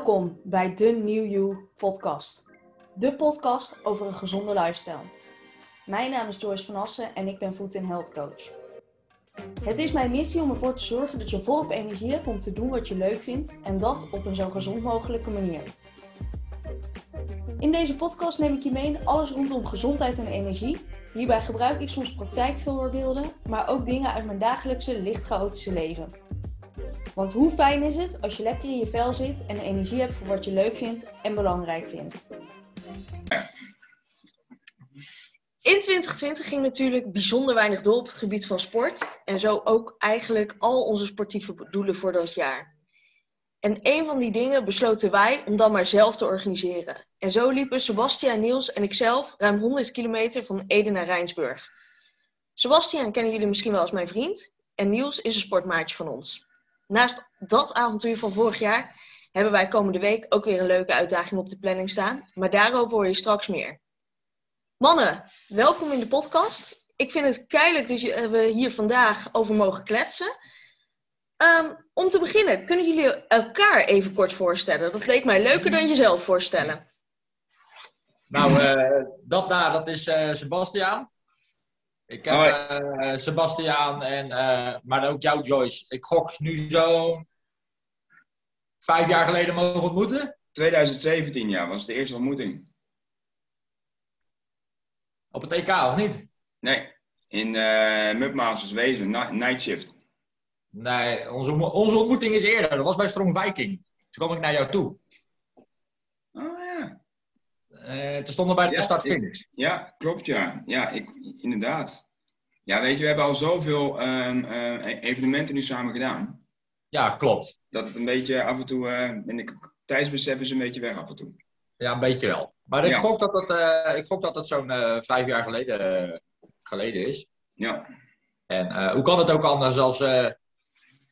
Welkom bij de New You podcast. De podcast over een gezonde lifestyle. Mijn naam is Joyce van Assen en ik ben Food Health Coach. Het is mijn missie om ervoor te zorgen dat je volop energie hebt om te doen wat je leuk vindt en dat op een zo gezond mogelijke manier. In deze podcast neem ik je mee in alles rondom gezondheid en energie. Hierbij gebruik ik soms praktijkvoorbeelden, maar ook dingen uit mijn dagelijkse licht chaotische leven. Want hoe fijn is het als je lekker in je vel zit en energie hebt voor wat je leuk vindt en belangrijk vindt. In 2020 ging natuurlijk bijzonder weinig door op het gebied van sport. En zo ook eigenlijk al onze sportieve doelen voor dat jaar. En een van die dingen besloten wij om dan maar zelf te organiseren. En zo liepen Sebastian, Niels en ikzelf ruim 100 kilometer van Ede naar Rijnsburg. Sebastian kennen jullie misschien wel als mijn vriend. En Niels is een sportmaatje van ons. Naast dat avontuur van vorig jaar hebben wij komende week ook weer een leuke uitdaging op de planning staan. Maar daarover hoor je straks meer. Mannen, welkom in de podcast. Ik vind het keihard dat we hier vandaag over mogen kletsen. Um, om te beginnen, kunnen jullie elkaar even kort voorstellen? Dat leek mij leuker dan jezelf voorstellen. Nou, uh, dat daar, dat is uh, Sebastiaan. Ik heb uh, Sebastiaan en, maar ook jou Joyce. Ik gok nu zo vijf jaar geleden mogen ontmoeten. 2017, ja, was de eerste ontmoeting. Op het EK, of niet? Nee, in uh, Mupmasters Wezen, Night Shift. Nee, onze, onze ontmoeting is eerder. Dat was bij Strong Viking. Toen kwam ik naar jou toe. Uh, toen stonden bij de ja, start-finish. Ja, klopt ja. Ja, ik, inderdaad. Ja, weet je, we hebben al zoveel um, uh, evenementen nu samen gedaan. Ja, klopt. Dat het een beetje af en toe, uh, ben ik, tijdsbesef is een beetje weg af en toe. Ja, een beetje wel. Maar ik, ja. gok, dat het, uh, ik gok dat het zo'n uh, vijf jaar geleden, uh, geleden is. Ja. En hoe kan het ook anders als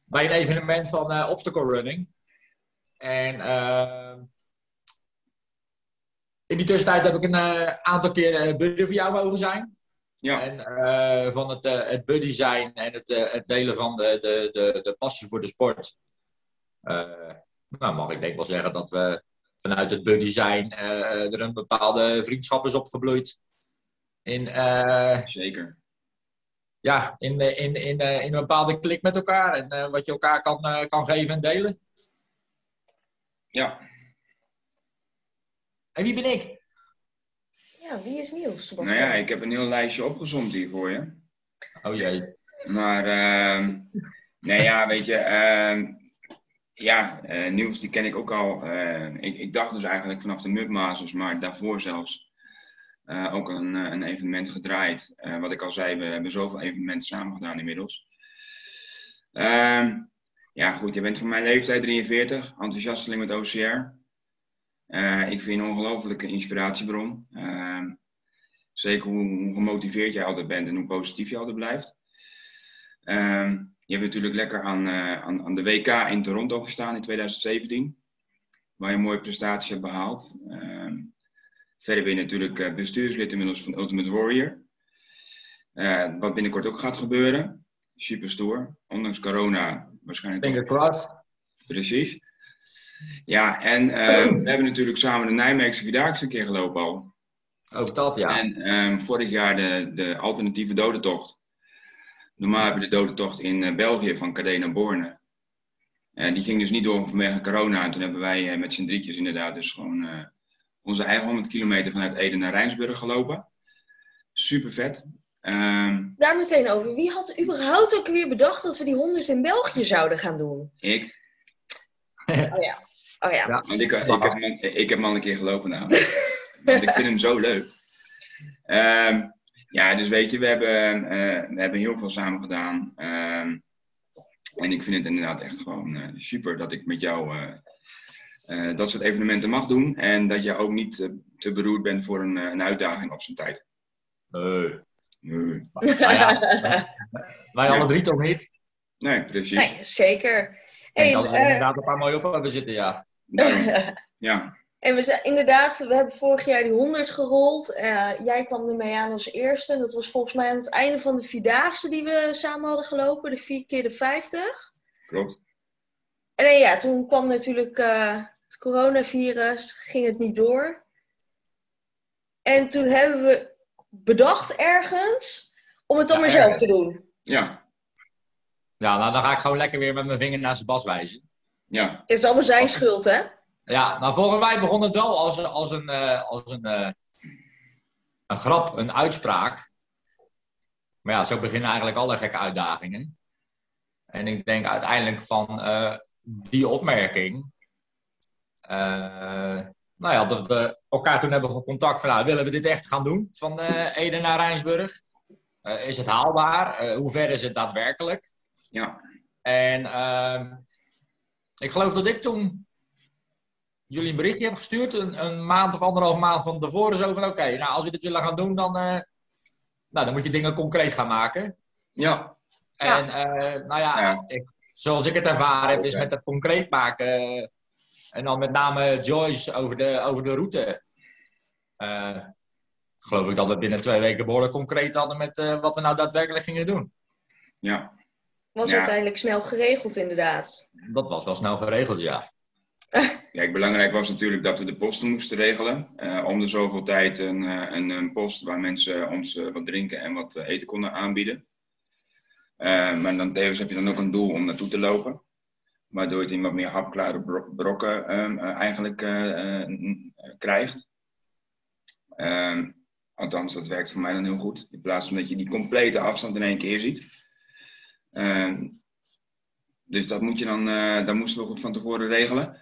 bij een evenement van obstacle running. En in die tussentijd heb ik een aantal keer buddy voor jou mogen zijn. Ja. En van het, het buddy zijn en het, het delen van de, de, de, de passie voor de sport. nou, mag ik denk wel zeggen dat we vanuit het buddy zijn er een bepaalde vriendschap is opgebloeid. In, Zeker. Ja, in, in, in, in een bepaalde klik met elkaar en uh, wat je elkaar kan, kan geven en delen. Ja. En wie ben ik? Ja, wie is Niels? Nou ja, ik heb een heel lijstje opgezomd hier voor je. Oh jee. Maar, uh, nee ja, weet je, uh, ja, uh, Niels die ken ik ook al. Uh, ik, ik, dacht dus eigenlijk vanaf de Mudmasters, maar daarvoor zelfs uh, ook een, een, evenement gedraaid. wat ik al zei, we hebben zoveel evenementen samen gedaan inmiddels. Ehm, ja, goed, je bent van mijn leeftijd 43, enthousiasteling met OCR. Ik vind een ongelofelijke inspiratiebron. Ehm, zeker hoe, hoe, gemotiveerd jij altijd bent en hoe positief je altijd blijft. Ehm, je hebt natuurlijk lekker aan, uh, aan, aan, de WK in Toronto gestaan in 2017. Waar je een mooie prestaties hebt behaald. Uh, verder ben je natuurlijk uh, bestuurslid inmiddels van Ultimate Warrior. Wat binnenkort ook gaat gebeuren. Super stoer. Ondanks corona waarschijnlijk. Denk crossed. Precies. Ja, en we hebben natuurlijk samen de Nijmeegse Vierdaagse een keer gelopen al. Ook dat, ja. En um, vorig jaar de, de alternatieve dodentocht. Normaal hebben we de dodentocht in uh, België van Cadena naar Borne. Uh, die ging dus niet door vanwege corona. En toen hebben wij uh, met z'n drietjes inderdaad dus gewoon onze eigen 100 kilometer vanuit Ede naar Rijnsburg gelopen. Super vet. Um, Daar meteen over. Wie had überhaupt ook weer bedacht dat we die 100 in België zouden gaan doen? Ik. Oh ja. Oh ja. ja. Want ik, ik, heb, hem, ik heb hem al een keer gelopen nou. Want ik vind hem zo leuk. Um, ja, dus weet je, we hebben, uh, we hebben heel veel samen gedaan. Uh, en ik vind het inderdaad echt gewoon uh, super dat ik met jou uh, dat soort evenementen mag doen. En dat je ook niet te beroerd bent voor een, een uitdaging op zijn tijd. Nee. Nee. Ja, wij alle drie toch niet? Nee, precies. Nee, zeker. En dat we inderdaad een paar mooie op hebben zitten, ja. Ja. En we zijn inderdaad, we hebben vorig jaar die 100 gerold. Uh, jij kwam ermee aan als eerste. Dat was volgens mij aan het einde van de vierdaagse die we samen hadden gelopen. De 4 keer de 50. Klopt. En ja, toen kwam natuurlijk uh, het coronavirus, ging het niet door. En toen hebben we bedacht ergens om het dan Ja, maar zelf ergens. te doen. Ja, Ja, nou, dan ga ik gewoon lekker weer met mijn vinger naar zijn bas wijzen. ja, Het is allemaal zijn schuld, hè? Ja, nou volgens mij begon het wel als, als, een, eh, als een, eh, een grap, een uitspraak. Maar ja, zo beginnen eigenlijk alle gekke uitdagingen. En ik denk uiteindelijk van eh, die opmerking. eh, nou ja, dat we elkaar toen hebben contact van, nou, willen we dit echt gaan doen? Van eh Ede naar Rijnsburg? Eh, is het haalbaar? Hoe ver is het daadwerkelijk? Ja, En ehm, ik geloof dat ik toen jullie een berichtje heb gestuurd, een, een maand of anderhalf maand van tevoren, zo van oké, nou als we dit willen gaan doen, dan, eh, nou, dan moet je dingen concreet gaan maken. ja, En eh, nou ja, Ja. Ik, zoals ik het ervaren heb, is met het concreet maken eh, en dan met name Joyce over de, over de route. eh, geloof ik dat we binnen twee weken behoorlijk concreet hadden met eh, wat we nou daadwerkelijk gingen doen. ja, Was Ja. uiteindelijk snel geregeld, inderdaad. Dat was wel snel geregeld, ja. Kijk, belangrijk was natuurlijk dat we de posten moesten regelen. Eh, om de zoveel tijd een, eh, een, een post waar mensen ons eh, wat drinken en wat eten konden aanbieden. Maar dan tevens heb je dan ook een doel om naartoe te lopen. Waardoor je het in wat meer hapklare bro- brokken ehm, eh, eigenlijk eh, eh, eh, krijgt. Ehm, althans, dat werkt voor mij dan heel goed. In plaats van dat je die complete afstand in één keer ziet. Ehm, dus dat, moet je dan, dat moesten we goed van tevoren regelen.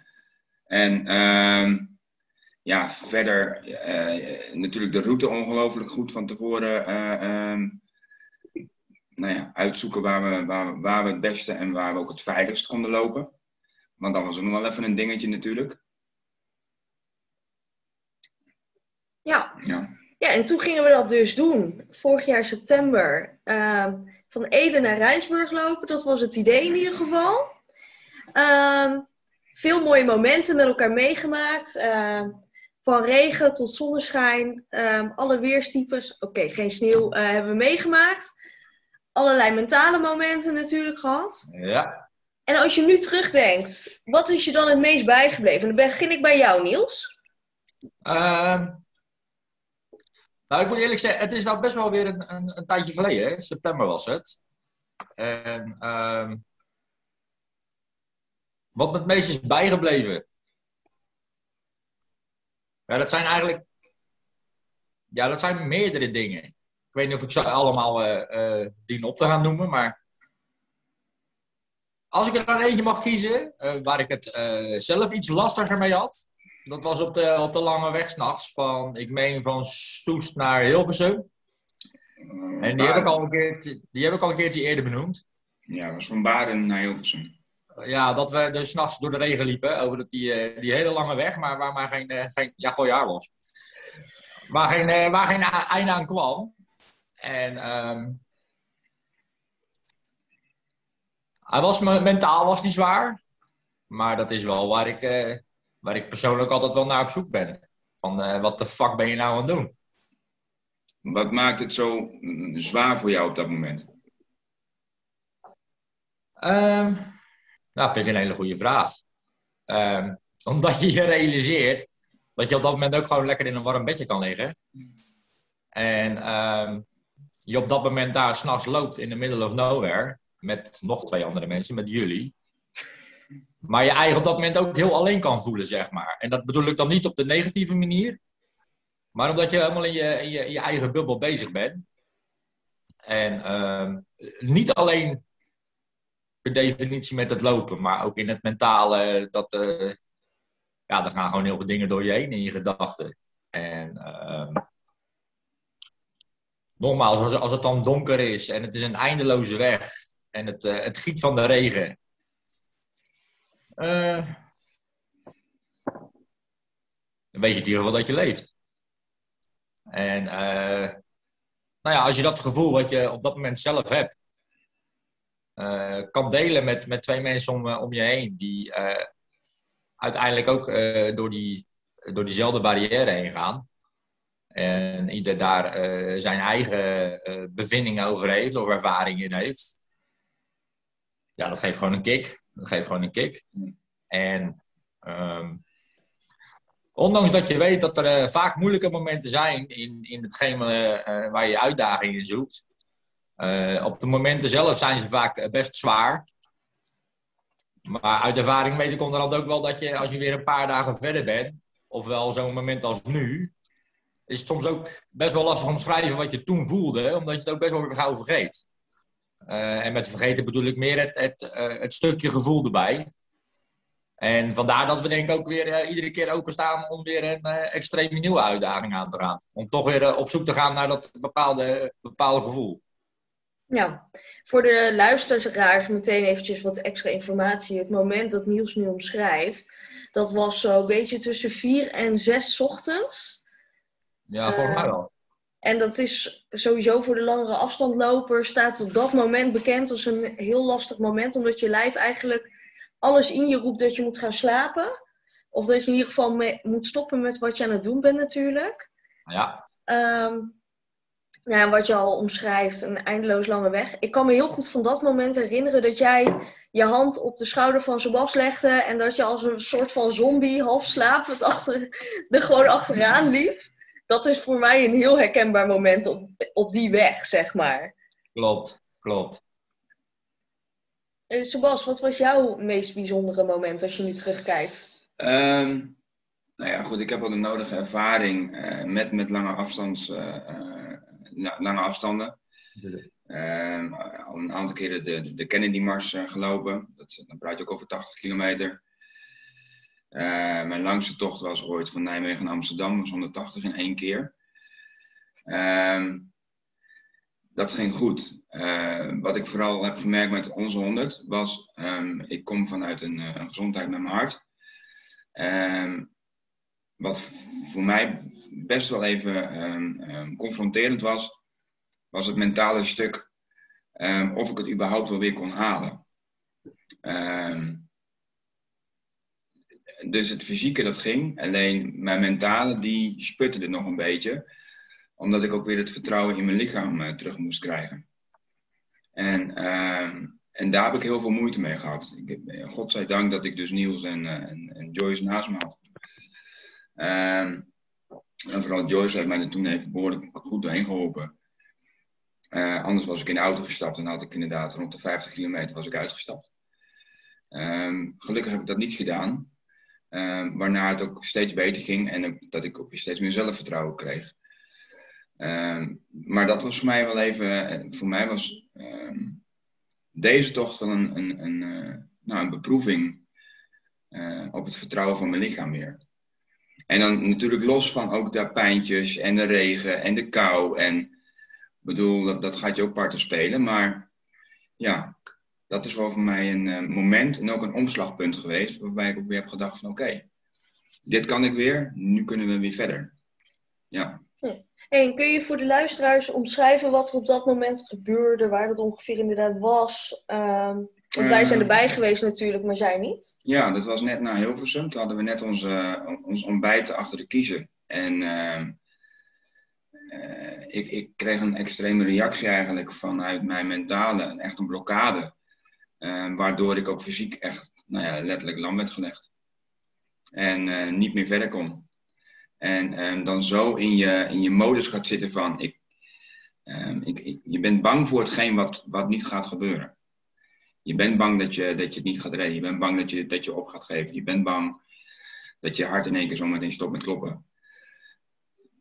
En ehm, ja, verder eh, natuurlijk de route ongelooflijk goed van tevoren eh, ehm, nou ja, uitzoeken waar we, waar, we- waar we het beste en waar we ook het veiligst konden lopen. Want dat was ook nog wel even een dingetje natuurlijk. Ja. Ja, ja, en toen gingen we dat dus doen. Vorig jaar september. Van Ede naar Rijnsburg lopen. Dat was het idee in ieder geval. Ehm, veel mooie momenten met elkaar meegemaakt. Ehm, van regen tot zonneschijn. ehm, alle weerstypes. Oké, geen sneeuw eh, hebben we meegemaakt. Allerlei mentale momenten natuurlijk gehad. Ja. En als je nu terugdenkt, wat is je dan het meest bijgebleven? En dan begin ik bij jou, Niels. Ehm, nou, ik moet eerlijk zeggen, het is nou best wel weer een, een, een tijdje geleden. Hè? September was het. En ehm, wat me het meest is bijgebleven. Ja, dat zijn eigenlijk. Ja, dat zijn meerdere dingen. Ik weet niet of ik ze allemaal dien op te gaan noemen, maar. Als ik er dan eentje mag kiezen, eh, waar ik het zelf iets lastiger mee had. Dat was op de, op de lange weg s'nachts van, ik meen van Soest naar Hilversum. En die heb, ik al een keertje, die heb ik al een keertje eerder benoemd. Ja, was van Baren naar Hilversum. Ja, dat we dus s'nachts door de regen liepen over dat- die, eh, die hele lange weg, maar waar maar geen, eh, geen ja, gooi haar los. Waar geen, eh, waar geen einde aan kwam. En ehm, hij was me, mentaal was die zwaar, maar dat is wel waar ik, waar ik persoonlijk altijd wel naar op zoek ben. Van eh, wat de fuck ben je nou aan het doen? Wat maakt het zo mm, zwaar voor jou op dat moment? Ehm, nou, vind ik een hele goede vraag. Ehm, omdat je je realiseert dat je op dat moment ook gewoon lekker in een warm bedje kan liggen. En ehm, je op dat moment daar s'nachts loopt in the middle of nowhere. Met nog twee andere mensen, met jullie. Maar je eigen op dat moment ook heel alleen kan voelen, zeg maar. En dat bedoel ik dan niet op de negatieve manier. Maar omdat je helemaal in je, in je, eigen bubbel bezig bent. En ehm, niet alleen per definitie met het lopen, maar ook in het mentale. Dat, eh, ja, er gaan gewoon heel veel dingen door je heen in je gedachten. En ehm, nogmaals, als, als het dan donker is en het is een eindeloze weg en het, eh, het giet van de regen. Eh, dan weet je in ieder geval dat je leeft. En eh, nou ja, als je dat gevoel wat je op dat moment zelf hebt, eh, kan delen met, met twee mensen om, om je heen, die uiteindelijk ook door, die, door diezelfde barrière heen gaan. En ieder daar zijn eigen bevindingen over heeft of ervaringen in heeft. Ja, dat geeft gewoon een kick. Dat geeft gewoon een kick. En ehm, ondanks dat je weet dat er vaak moeilijke momenten zijn in, in hetgeen waar je uitdagingen in zoekt. op de momenten zelf zijn ze vaak best zwaar. Maar uit ervaring weet ik onderhand ook wel dat je, als je weer een paar dagen verder bent, ofwel zo'n moment als nu, is het soms ook best wel lastig om te schrijven wat je toen voelde, omdat je het ook best wel weer gauw vergeet. Uh, en met vergeten bedoel ik meer het, het, uh, het, stukje gevoel erbij. En vandaar dat we denk ik ook weer uh, iedere keer openstaan om weer een extreem nieuwe uitdaging aan te gaan. Om toch weer op zoek te gaan naar dat bepaalde, bepaalde gevoel. Ja, voor de luisteraars meteen eventjes wat extra informatie. Het moment dat Niels nu omschrijft, dat was zo'n beetje tussen vier en zes ochtends. Ja, volgens mij eh, wel. En dat is sowieso voor de langere afstandloper, staat op dat moment bekend als een heel lastig moment, omdat je lijf eigenlijk alles in je roept dat je moet gaan slapen. Of dat je in ieder geval moet stoppen met wat je aan het doen bent natuurlijk. Ja. Um, nou, wat je al omschrijft, een eindeloos lange weg. Ik kan me heel goed van dat moment herinneren dat jij je hand op de schouder van Sebas legde en dat je als een soort van zombie half slapend achter, er gewoon achteraan liep. Dat is voor mij een heel herkenbaar moment op, op die weg, zeg maar. Klopt, klopt. Uh, Sebas, wat was jouw meest bijzondere moment als je nu terugkijkt? Um, nou ja, goed, ik heb al de nodige ervaring uh, met, met lange afstands... Uh, lange afstanden. Um, al een aantal keren de, de Kennedy-mars uh, gelopen. Dat, dan praat je ook over 80 kilometer. Uh, mijn langste tocht was ooit van Nijmegen naar Amsterdam, was 180 in één keer. Um, dat ging goed. Uh, wat ik vooral heb gemerkt met onze 100 was, um, ik kom vanuit een, een, gezondheid met mijn hart. wat voor mij best wel even confronterend was, was het mentale stuk of ik het überhaupt wel weer kon halen. Dus het fysieke dat ging, alleen mijn mentale die sputterde nog een beetje, omdat ik ook weer het vertrouwen in mijn lichaam uh, terug moest krijgen. En, en daar heb ik heel veel moeite mee gehad. Ik, godzijdank dat ik dus Niels en, uh, en, Joyce naast me had. En vooral Joyce heeft mij er toen even behoorlijk goed doorheen geholpen. Anders was ik in de auto gestapt en had ik inderdaad rond de 50 kilometer was ik uitgestapt. Um, gelukkig heb ik dat niet gedaan. Um, waarna het ook steeds beter ging en dat ik ook steeds meer zelfvertrouwen kreeg. Um, maar dat was voor mij wel even, voor mij was deze tocht wel een, een, een, uh, nou, een beproeving uh, op het vertrouwen van mijn lichaam weer. En dan natuurlijk los van ook de pijntjes en de regen en de kou. En bedoel, dat, dat gaat je ook parten spelen. Maar ja, dat is wel voor mij een uh, moment en ook een omslagpunt geweest. Waarbij ik ook weer heb gedacht van oké, dit kan ik weer. Nu kunnen we weer verder. Ja. En kun je voor de luisteraars omschrijven wat er op dat moment gebeurde, waar dat ongeveer inderdaad was? Um, want wij zijn erbij geweest natuurlijk, maar zij niet. Ja, dat was net na Hilversum. Toen hadden we net onze, ons ontbijt achter de kiezer. En uh, uh, ik, ik, kreeg een extreme reactie eigenlijk vanuit mijn mentale. Echt een blokkade. Uh, waardoor ik ook fysiek echt nou ja, letterlijk lam werd gelegd. En eh, niet meer verder kon. En ehm, dan zo in je, in je modus gaat zitten van... Ik, ehm, ik, ik, je bent bang voor hetgeen wat, wat niet gaat gebeuren. Je bent bang dat je, dat je het niet gaat redden. Je bent bang dat je, dat je op gaat geven. Je bent bang dat je hart in één keer zo meteen stopt met kloppen.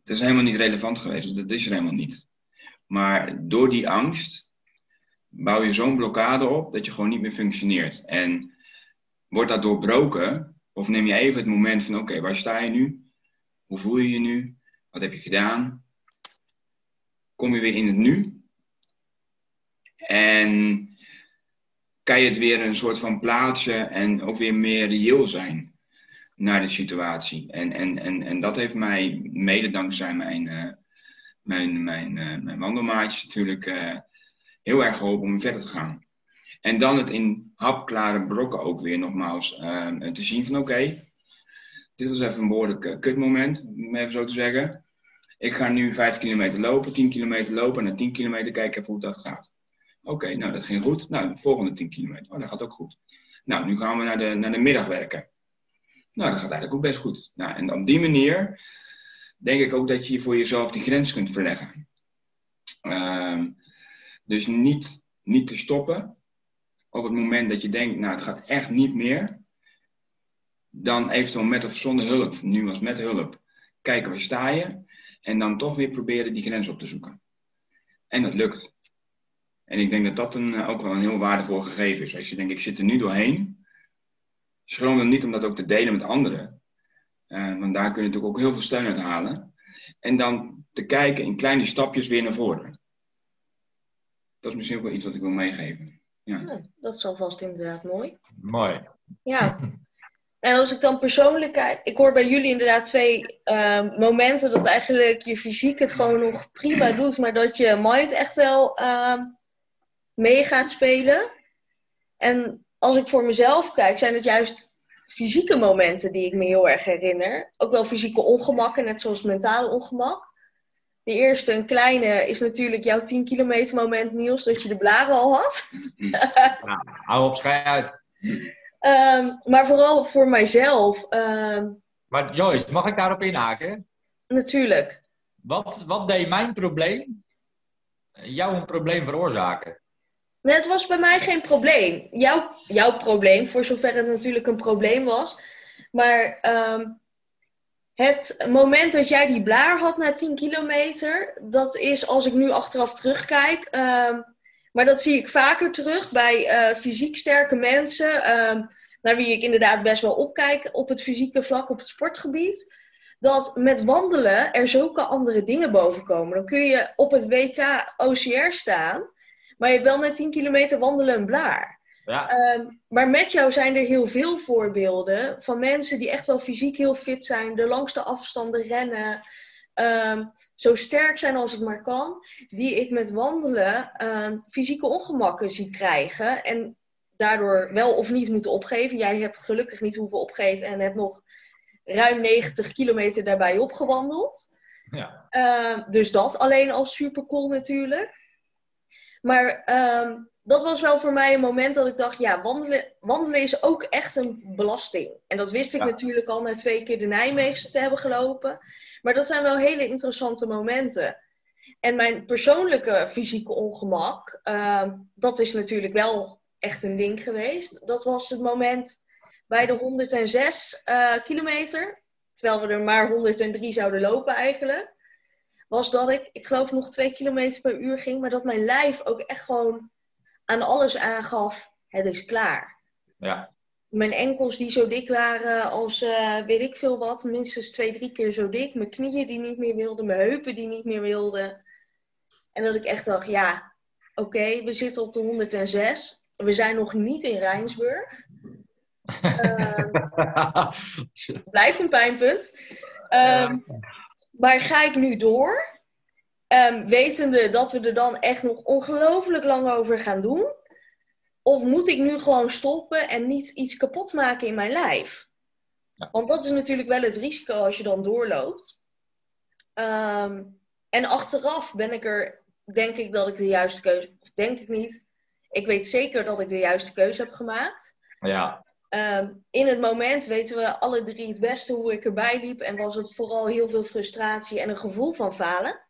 Dat is helemaal niet relevant geweest. Dat is er helemaal niet. Maar door die angst bouw je zo'n blokkade op dat je gewoon niet meer functioneert. En wordt dat doorbroken, of neem je even het moment van: oké, waar sta je nu? Hoe voel je je nu? Wat heb je gedaan? Kom je weer in het nu? En kan je het weer een soort van plaatsen en ook weer meer reëel zijn naar de situatie. En, en, en, en dat heeft mij, mede dankzij mijn, uh, mijn, mijn, uh, mijn wandelmaatjes natuurlijk, uh, heel erg geholpen om verder te gaan. En dan het in hapklare brokken ook weer nogmaals te zien van oké, dit was even een behoorlijk kutmoment, om even zo te zeggen. Ik ga nu 5 kilometer lopen, 10 kilometer lopen en na 10 kilometer kijken even hoe dat gaat. Oké, nou dat ging goed. Nou, de volgende 10 kilometer. Oh, dat gaat ook goed. Nou, nu gaan we naar de, naar de middag werken. Nou, dat gaat eigenlijk ook best goed. Nou, en op die manier denk ik ook dat je voor jezelf die grens kunt verleggen. Ehm, dus niet, niet te stoppen. Op het moment dat je denkt, nou het gaat echt niet meer. Dan eventueel met of zonder hulp, nu als met hulp, kijken waar sta je. En dan toch weer proberen die grens op te zoeken. En dat lukt. En ik denk dat dat een, ook wel een heel waardevol gegeven is. Als je denkt, ik zit er nu doorheen. Schroom dan niet om dat ook te delen met anderen. Uh, want daar kun je natuurlijk ook heel veel steun uit halen. En dan te kijken in kleine stapjes weer naar voren. Dat is misschien ook wel iets wat ik wil meegeven. Ja. ja dat is alvast inderdaad mooi. Mooi. Ja. En als ik dan persoonlijk kijk, ik hoor bij jullie inderdaad twee uh, momenten dat eigenlijk je fysiek het gewoon nog prima doet, maar dat je mind echt wel uh, mee gaat spelen. En als ik voor mezelf kijk, zijn het juist fysieke momenten die ik me heel erg herinner. Ook wel fysieke ongemakken, net zoals mentale ongemak. De eerste, een kleine, is natuurlijk jouw 10 kilometer moment, Niels, dat je de blaren al had. Ja, hou op, schij uit. Um, maar vooral voor mijzelf. Um, maar Joyce, mag ik daarop inhaken? Natuurlijk. Wat, wat deed mijn probleem jou een probleem veroorzaken? Nee, het was bij mij geen probleem. Jouw, jouw probleem, voor zover het natuurlijk een probleem was. Maar um, het moment dat jij die blaar had na 10 kilometer, dat is als ik nu achteraf terugkijk. Maar dat zie ik vaker terug bij uh, fysiek sterke mensen, uh, naar wie ik inderdaad best wel opkijk op het fysieke vlak, op het sportgebied. Dat met wandelen er zulke andere dingen boven komen. Dan kun je op het WK OCR staan, maar je hebt wel na 10 kilometer wandelen een blaar. Ja. Um, maar met jou zijn er heel veel voorbeelden van mensen die echt wel fysiek heel fit zijn, de langste afstanden rennen. Um, zo sterk zijn als het maar kan, die ik met wandelen uh, fysieke ongemakken zie krijgen. En daardoor wel of niet moeten opgeven. Jij hebt gelukkig niet hoeven opgeven en hebt nog ruim 90 kilometer daarbij opgewandeld. Ja. Uh, dus dat alleen al super cool natuurlijk. Maar dat was wel voor mij een moment dat ik dacht, ja, wandelen, wandelen is ook echt een belasting. En dat wist ik ja. natuurlijk al na twee keer de Nijmeegse te hebben gelopen. Maar dat zijn wel hele interessante momenten. En mijn persoonlijke fysieke ongemak, uh, dat is natuurlijk wel echt een ding geweest. Dat was het moment bij de 106 uh, kilometer, terwijl we er maar 103 zouden lopen eigenlijk. Was dat ik, ik geloof nog twee kilometer per uur ging, maar dat mijn lijf ook echt gewoon aan alles aangaf: het is klaar. Ja mijn enkels die zo dik waren als uh, weet ik veel wat, minstens twee, drie keer zo dik. Mijn knieën die niet meer wilden, mijn heupen die niet meer wilden. En dat ik echt dacht, ja, oké, okay, we zitten op de 106. We zijn nog niet in Rijnsburg. uh, blijft een pijnpunt. Um, maar ga ik nu door? Um, wetende dat we er dan echt nog ongelooflijk lang over gaan doen. Of moet ik nu gewoon stoppen en niet iets kapot maken in mijn lijf? Ja. Want dat is natuurlijk wel het risico als je dan doorloopt. Um, en achteraf ben ik er, denk ik dat ik de juiste keuze, of denk ik niet. Ik weet zeker dat ik de juiste keuze heb gemaakt. Ja. Um, in het moment weten we alle drie het beste hoe ik erbij liep. En was het vooral heel veel frustratie en een gevoel van falen.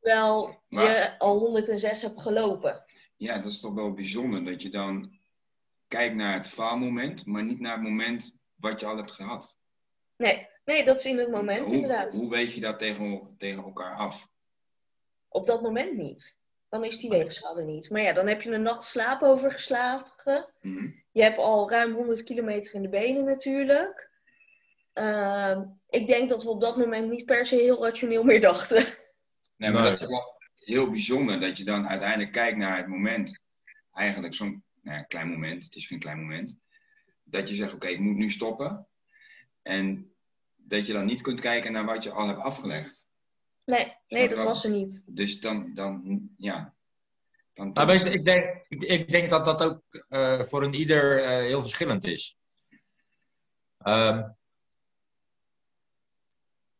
Terwijl Maar- je al 106 hebt gelopen. Ja, dat is toch wel bijzonder dat je dan kijkt naar het faalmoment, maar niet naar het moment wat je al hebt gehad. Nee, nee dat is in het moment hoe, inderdaad. Hoe weet je dat tegen, tegen elkaar af? Op dat moment niet. Dan is die weegschaal er niet. Maar ja, dan heb je een nacht slaap overgeslagen. Mhm. Je hebt al ruim 100 kilometer in de benen natuurlijk. Ehm, ik denk dat we op dat moment niet per se heel rationeel meer dachten. Nee, maar Nee. dat is wel heel bijzonder dat je dan uiteindelijk kijkt naar het moment. Eigenlijk zo'n nou ja, klein moment, het is geen klein moment. Dat je zegt, oké, ik moet nu stoppen. En dat je dan niet kunt kijken naar wat je al hebt afgelegd. Nee, nee dat was er niet. Dus dan, dan ja. Dan, Nou, weet je, ik, denk, ik, ik denk dat dat ook eh, voor een ieder eh, heel verschillend is. Ehm,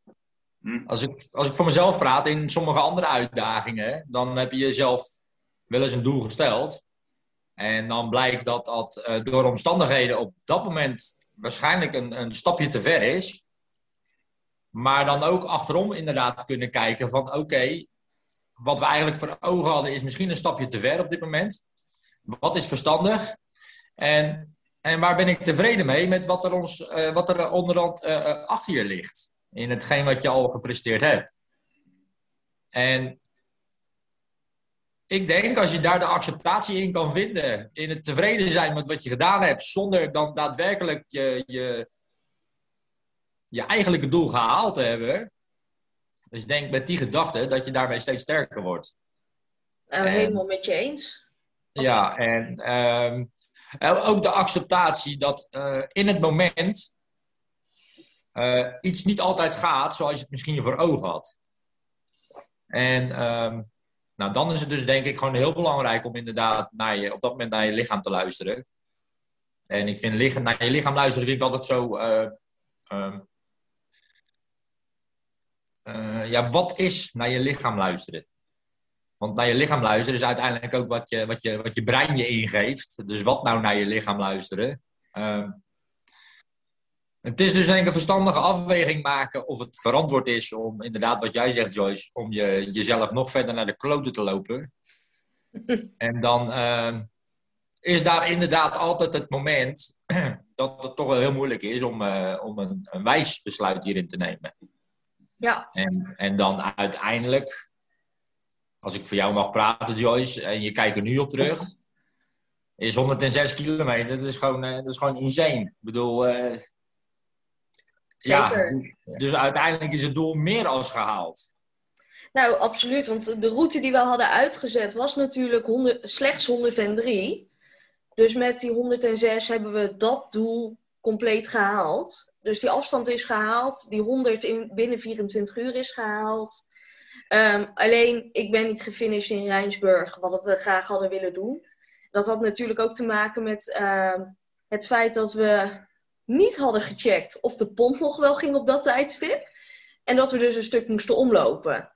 Hm. Als, ik, als ik voor mezelf praat, in sommige andere uitdagingen, dan heb je jezelf wel eens een doel gesteld. En dan blijkt dat dat eh, door omstandigheden op dat moment waarschijnlijk een, een stapje te ver is. Maar dan ook achterom inderdaad kunnen kijken van oké, wat we eigenlijk voor ogen hadden is misschien een stapje te ver op dit moment. Wat is verstandig? En, en waar ben ik tevreden mee met wat er, ons, uh, wat er onderhand uh, achter je ligt? In hetgeen wat je al gepresteerd hebt. En ik denk als je daar de acceptatie in kan vinden, in het tevreden zijn met wat je gedaan hebt, zonder dan daadwerkelijk je, je, je eigenlijke doel gehaald te hebben. Dus ik denk met die gedachte dat je daarmee steeds sterker wordt. Nou, helemaal met je eens. Ja, en ehm, ook de acceptatie dat uh, in het moment uh, iets niet altijd gaat zoals je het misschien voor ogen had. En um, nou, dan is het dus denk ik gewoon heel belangrijk om inderdaad naar je, op dat moment naar je lichaam te luisteren. En ik vind naar je lichaam luisteren vind ik altijd zo. Uh, uh, ja, wat is naar je lichaam luisteren? Want naar je lichaam luisteren is uiteindelijk ook wat je, wat je, wat je brein je ingeeft. Dus wat nou naar je lichaam luisteren? Uh, het is dus denk een verstandige afweging maken of het verantwoord is om, inderdaad wat jij zegt Joyce, om je, jezelf nog verder naar de kloten te lopen. en dan uh, is daar inderdaad altijd het moment dat het toch wel heel moeilijk is om, uh, om een, een wijs besluit hierin te nemen. Ja. En, en dan uiteindelijk, als ik voor jou mag praten Joyce, en je kijkt er nu op terug, is 106 kilometer, dat is gewoon, uh, dat is gewoon insane. Ik bedoel... Zeker. Ja, dus uiteindelijk is het doel meer als gehaald. Nou, absoluut. Want de route die we hadden uitgezet was natuurlijk 100, slechts 103. Dus met die 106 hebben we dat doel compleet gehaald. Dus die afstand is gehaald. Die 100 in, binnen 24 uur is gehaald. Um, alleen, ik ben niet gefinished in Rijnsburg, wat we graag hadden willen doen. Dat had natuurlijk ook te maken met uh, het feit dat we niet hadden gecheckt of de pont nog wel ging op dat tijdstip. En dat we dus een stuk moesten omlopen.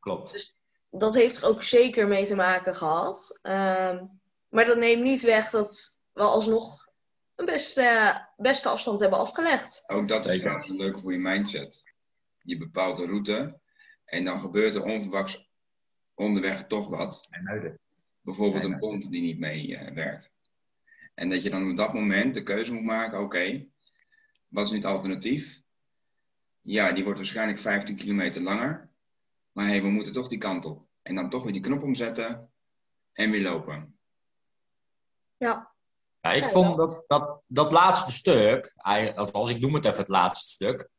Klopt. Dus dat heeft er ook zeker mee te maken gehad. Um, maar dat neemt niet weg dat we alsnog een beste, beste afstand hebben afgelegd. Ook dat is trouwens een leuke voor je mindset. Je bepaalt een route en dan gebeurt er onverwachts onderweg toch wat. Bijvoorbeeld een pont die niet mee uh, werkt. En dat je dan op dat moment de keuze moet maken: oké, okay, wat is nu het alternatief? Ja, die wordt waarschijnlijk 15 kilometer langer. Maar hey, we moeten toch die kant op. En dan toch weer die knop omzetten en weer lopen. Ja. ja ik vond dat, dat, dat laatste stuk, als ik noem het even het laatste stuk,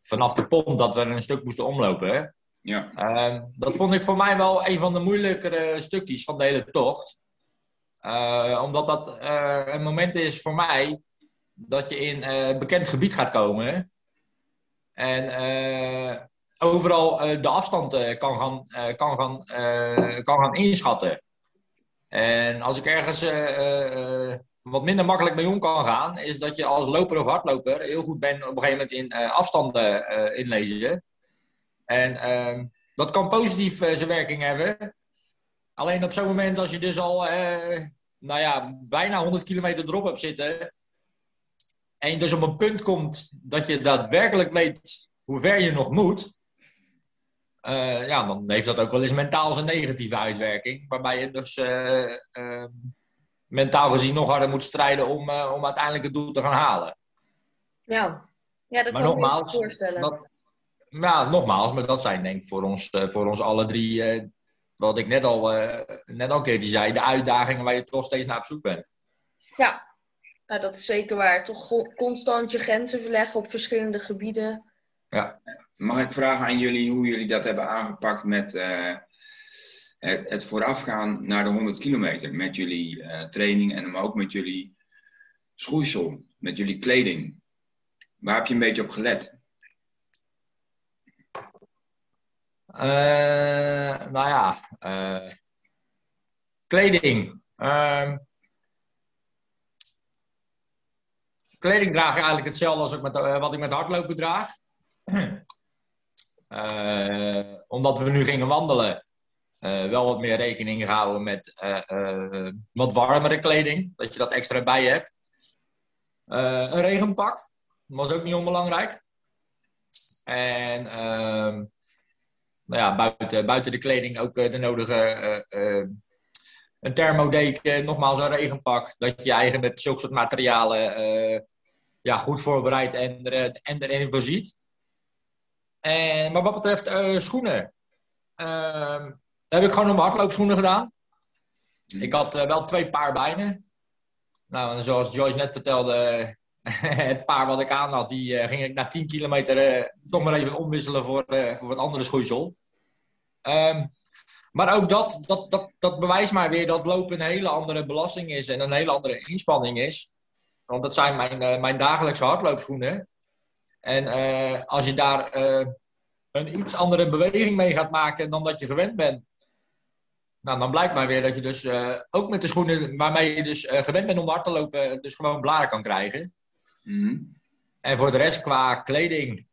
vanaf de pont dat we een stuk moesten omlopen. Ja. Uh, dat vond ik voor mij wel een van de moeilijkere stukjes van de hele tocht. Uh, omdat dat uh, een moment is voor mij dat je in uh, bekend gebied gaat komen. En overal de afstand kan, gaan, kan, gaan, kan gaan inschatten. En als ik ergens wat minder makkelijk mee om kan gaan, is dat je als loper of hardloper heel goed bent op een gegeven moment in afstanden inlezen. En ehm, dat kan positief zijn werking hebben. Alleen op zo'n moment als je dus al, eh, nou ja, bijna 100 kilometer erop hebt zitten. En je dus op een punt komt dat je daadwerkelijk weet hoe ver je nog moet. Uh, ja, dan heeft dat ook wel eens mentaal zijn negatieve uitwerking. Waarbij je dus uh, uh, mentaal gezien nog harder moet strijden om, om uiteindelijk het doel te gaan halen. Ja, ja dat maar kan nogmaals, ik me voorstellen. Dat, nogmaals, maar dat zijn denk ik voor ons, voor ons alle drie wat ik net al, uh, net al een keertje zei, de uitdagingen waar je toch steeds naar op zoek bent. Ja, nou, dat is zeker waar. Toch constant je grenzen verleggen op verschillende gebieden. Ja. Mag ik vragen aan jullie hoe jullie dat hebben aangepakt met uh, het, het, voorafgaan naar de 100 kilometer? Met jullie uh, training en ook met jullie schoeisel, met jullie kleding. Waar heb je een beetje op gelet? Uh, nou ja, uh, kleding. Uh, kleding draag ik eigenlijk hetzelfde als ik met, uh, wat ik met hardlopen draag. omdat we nu gingen wandelen, wel wat meer rekening gehouden met wat warmere kleding. Dat je dat extra bij hebt. een regenpak. Was ook niet onbelangrijk. En ehm, nou ja, buiten, buiten de kleding ook de nodige een thermodeken, nogmaals een regenpak. Dat je eigen met zulke soort materialen ja, goed voorbereid en, er, en erin voorziet. En, maar wat betreft schoenen, uh, heb ik gewoon mijn hardloopschoenen gedaan. Ik had wel twee paar bij me. Nou, zoals Joyce net vertelde, het paar wat ik aan had, die uh, ging ik na 10 kilometer toch maar even omwisselen voor, voor wat andere schoeisel. Um, maar ook dat, dat, dat, dat bewijst maar weer dat lopen een hele andere belasting is en een hele andere inspanning is. Want dat zijn mijn, mijn dagelijkse hardloopschoenen. En uh, als je daar uh, een iets andere beweging mee gaat maken dan dat je gewend bent, nou, dan blijkt maar weer dat je dus uh, ook met de schoenen waarmee je dus gewend bent om hard te lopen, dus gewoon blaren kan krijgen. Mm. En voor de rest qua kleding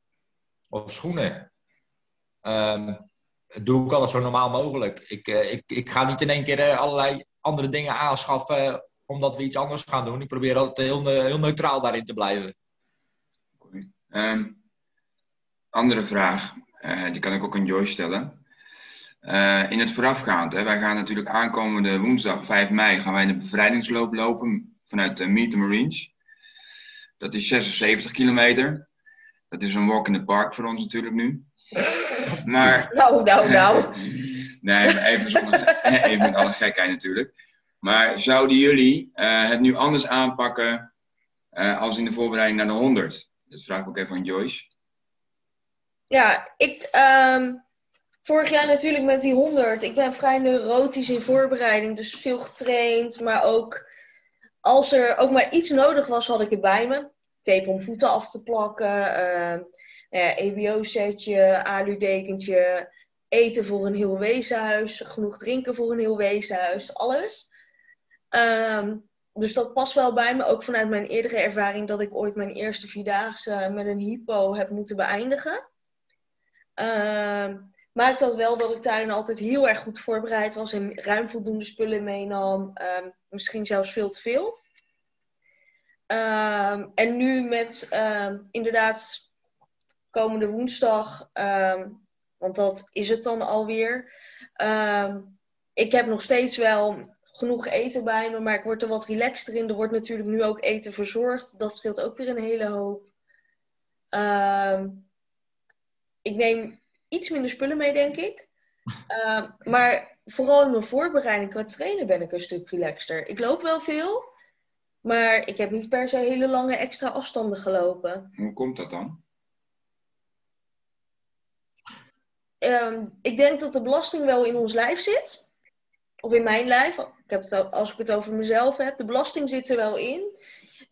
of schoenen, um, doe ik alles zo normaal mogelijk. Ik, ik, ik ga niet in één keer allerlei andere dingen aanschaffen omdat we iets anders gaan doen. Ik probeer altijd heel, heel neutraal daarin te blijven. Um, andere vraag, uh, die kan ik ook aan Joyce stellen. Uh, in het voorafgaand, hè, wij gaan natuurlijk aankomende woensdag 5 mei gaan wij de bevrijdingsloop lopen vanuit de Meet the Marines. Dat is 76 kilometer. Dat is een walk in the park voor ons natuurlijk nu. Maar, nou, nou, nou. nee, even, zonder, even met alle gekheid natuurlijk. Maar zouden jullie uh, het nu anders aanpakken als in de voorbereiding naar de 100? Dat vraag ik ook even aan Joyce. Ja, ik. Ehm, vorig jaar natuurlijk met die 100. Ik ben vrij neurotisch in voorbereiding, dus veel getraind. Maar ook als er ook maar iets nodig was, had ik het bij me. Tape om voeten af te plakken. Uh, ja, EBO-setje, alu-dekentje. Eten voor een heel weeshuis. Genoeg drinken voor een heel weeshuis. Alles. Um, dus dat past wel bij me, ook vanuit mijn eerdere ervaring dat ik ooit mijn eerste vierdaagse met een hypo heb moeten beëindigen. Uh, maakt dat wel dat ik daarin altijd heel erg goed voorbereid was en ruim voldoende spullen meenam. Uh, misschien zelfs veel te veel. Uh, en nu met ehm, inderdaad komende woensdag, want dat is het dan alweer. ik heb nog steeds wel genoeg eten bij me, maar ik word er wat relaxter in. Er wordt natuurlijk nu ook eten verzorgd. Dat scheelt ook weer een hele hoop. Ik neem iets minder spullen mee, denk ik. Uh, maar vooral in mijn voorbereiding qua trainen ben ik een stuk relaxter. Ik loop wel veel, maar ik heb niet per se hele lange extra afstanden gelopen. Hoe komt dat dan? Um, ik denk dat de belasting wel in ons lijf zit of in mijn lijf, ik heb het, als ik het over mezelf heb, de belasting zit er wel in.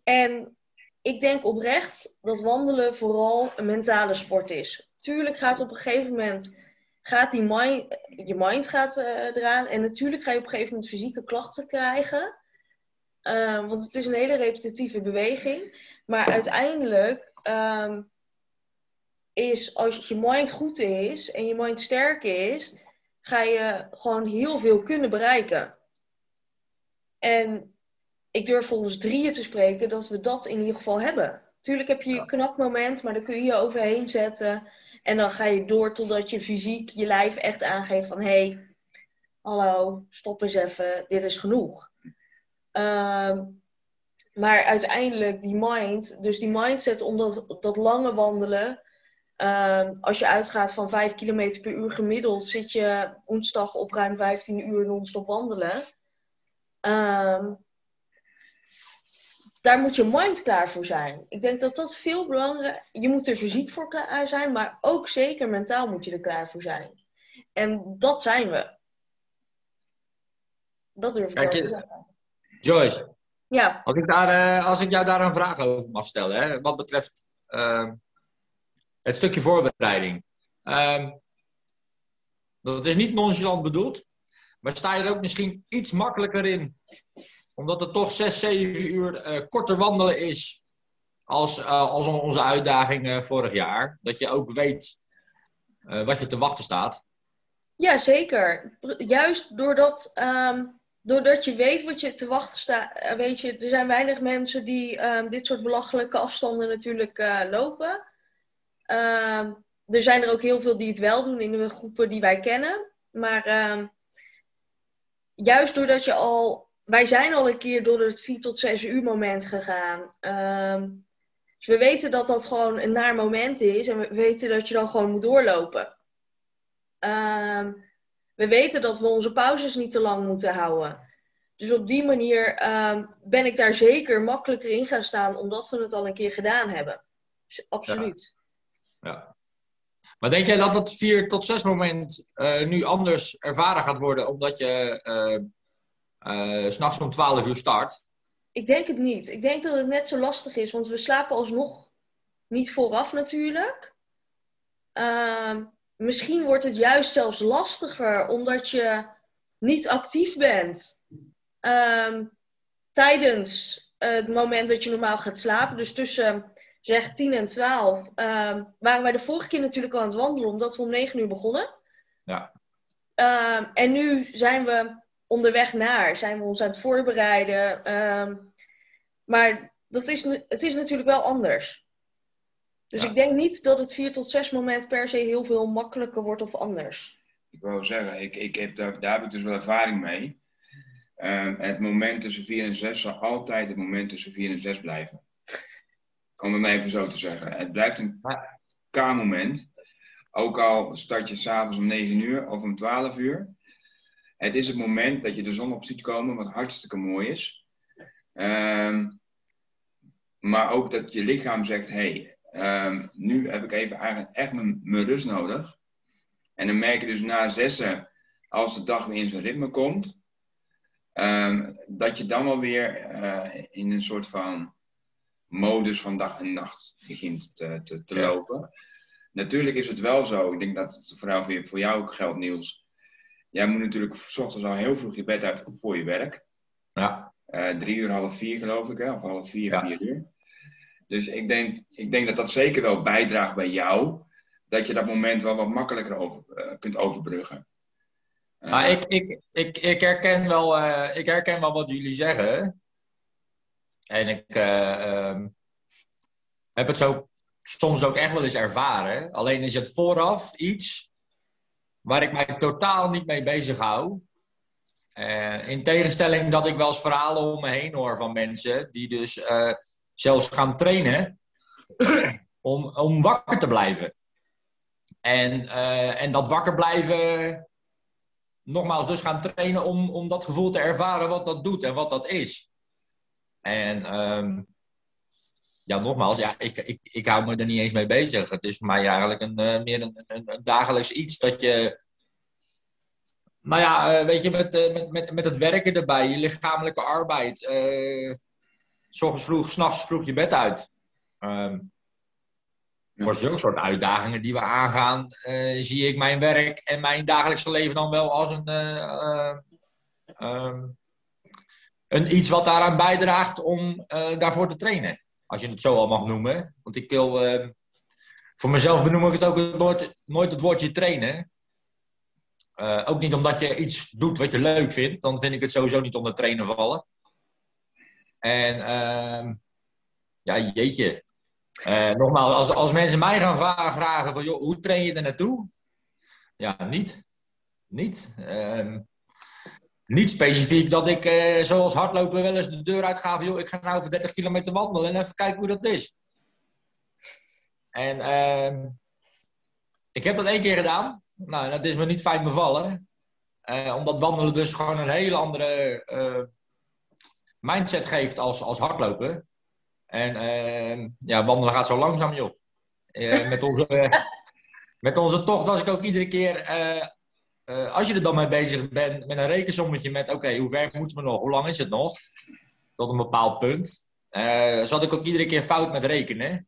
En ik denk oprecht dat wandelen vooral een mentale sport is. Tuurlijk gaat op een gegeven moment, gaat die mind, je mind gaat uh, eraan. En natuurlijk ga je op een gegeven moment fysieke klachten krijgen. Uh, want het is een hele repetitieve beweging. Maar uiteindelijk um, is als je mind goed is en je mind sterk is, ga je gewoon heel veel kunnen bereiken. En ik durf volgens drieën te spreken dat we dat in ieder geval hebben. Tuurlijk heb je je knakmoment, maar dan kun je je overheen zetten. En dan ga je door totdat je fysiek, je lijf echt aangeeft van... hé, hey, hallo, stop eens even, dit is genoeg. Uh, maar uiteindelijk die mind, dus die mindset om dat, dat lange wandelen... Uh, als je uitgaat van 5 km per uur gemiddeld, zit je woensdag op ruim 15 uur non-stop wandelen. Uh, daar moet je mind klaar voor zijn. Ik denk dat dat veel belangrijker Je moet er fysiek voor klaar zijn, maar ook zeker mentaal moet je er klaar voor zijn. En dat zijn we. Dat durf ik wel te zeggen. Joyce. Ja. Als ik, daar, uh, als ik jou daar een vraag over mag stellen, hè, wat betreft ehm, het stukje voorbereiding. Um, dat is niet nonchalant bedoeld, maar sta je er ook misschien iets makkelijker in, omdat het toch 6, 7 uur uh, korter wandelen is als, uh, als onze uitdaging uh, vorig jaar. Dat je ook weet wat je te wachten staat. Ja, zeker. Juist doordat um, doordat je weet wat je te wachten staat, weet je, er zijn weinig mensen die ehm, dit soort belachelijke afstanden natuurlijk lopen. Ehm, er zijn er ook heel veel die het wel doen in de groepen die wij kennen. Maar ehm, juist doordat je al. Wij zijn al een keer door het 4 tot 6 uur moment gegaan. dus we weten dat dat gewoon een naar moment is. En we weten dat je dan gewoon moet doorlopen. we weten dat we onze pauzes niet te lang moeten houden. Dus op die manier ben ik daar zeker makkelijker in gaan staan, omdat we het al een keer gedaan hebben. Absoluut. Ja. Maar denk jij dat dat 4 tot 6 moment uh, nu anders ervaren gaat worden omdat je uh, uh, s'nachts om 12 uur start? Ik denk het niet. Ik denk dat het net zo lastig is, want we slapen alsnog niet vooraf natuurlijk. Ehm, misschien wordt het juist zelfs lastiger omdat je niet actief bent um, tijdens het moment dat je normaal gaat slapen. Dus tussen zeg 10 en 12, uh, ehm, waren wij de vorige keer natuurlijk al aan het wandelen, omdat we om 9 uur begonnen. Ja. En nu zijn we onderweg naar, zijn we ons aan het voorbereiden. Uh, maar dat is, het is natuurlijk wel anders. Dus ja. ik denk niet dat het 4 tot 6 moment per se heel veel makkelijker wordt of anders. Ik wou zeggen, ik, ik heb daar, daar heb ik dus wel ervaring mee. Uh, het moment tussen 4 en 6 zal altijd het moment tussen 4 en 6 blijven. Om het maar even zo te zeggen. Het blijft een K-moment. Ook al start je s'avonds om 9 uur of om 12 uur. Het is het moment dat je de zon op ziet komen, wat hartstikke mooi is. Um, maar ook dat je lichaam zegt: hé, hey, um, nu heb ik even eigenlijk echt mijn, mijn rust nodig. En dan merk je dus na zessen, als de dag weer in zijn ritme komt, um, dat je dan wel weer uh, in een soort van modus van dag en nacht begint te, te, te lopen. Natuurlijk is het wel zo, ik denk dat het vooral voor, voor jou ook geldt, Niels. Jij moet natuurlijk s ochtends al heel vroeg je bed uit voor je werk. Ja. Uh, drie uur, half vier geloof ik, hè? of half vier, ja. vier uur. Dus ik denk, ik denk dat dat zeker wel bijdraagt bij jou, dat je dat moment wel wat makkelijker over, uh, kunt overbruggen. Uh, maar ik, ik, ik, ik, herken wel, ik herken wel wat jullie zeggen. En ik um, heb het zo soms ook echt wel eens ervaren. Alleen is het vooraf iets waar ik mij totaal niet mee bezig hou. Uh, in tegenstelling dat ik wel eens verhalen om me heen hoor van mensen die dus uh, zelfs gaan trainen om, om wakker te blijven. En, uh, en dat wakker blijven, nogmaals, dus gaan trainen om, om dat gevoel te ervaren wat dat doet en wat dat is. En um, ja, nogmaals, ja, ik, ik, ik hou me er niet eens mee bezig. Het is voor mij eigenlijk een, uh, meer een, een, een, dagelijks iets dat je. Nou ja, uh, weet je, met, uh, met, met, met het werken erbij, je lichamelijke arbeid. S ochtends vroeg, s'nachts vroeg je bed uit. Um, voor zulke soort uitdagingen die we aangaan, zie ik mijn werk en mijn dagelijkse leven dan wel als een. Um, een, iets wat daaraan bijdraagt om daarvoor te trainen. Als je het zo al mag noemen. Want ik wil, uh, voor mezelf benoem ik het ook nooit, nooit het woordje trainen. Uh, ook niet omdat je iets doet wat je leuk vindt. Dan vind ik het sowieso niet onder trainen vallen. En ehm, ja, jeetje. nogmaals, als, als mensen mij gaan vragen van, joh, hoe train je er naartoe? Ja, niet. Niet. Ehm, niet specifiek dat ik, eh, zoals hardlopen, wel eens de deur uitga van... joh, ik ga nou over 30 kilometer wandelen en even kijken hoe dat is. En uh, ik heb dat één keer gedaan. Nou, dat is me niet fijn bevallen. Uh, omdat wandelen dus gewoon een hele andere uh, mindset geeft als, als hardlopen. En ehm, ja, wandelen gaat zo langzaam, joh. Eh, met, onze, met onze tocht was ik ook iedere keer uh, als je er dan mee bezig bent met een rekensommetje met, oké, hoe ver moeten we nog? Hoe lang is het nog? Tot een bepaald punt. Uh, zat ik ook iedere keer fout met rekenen.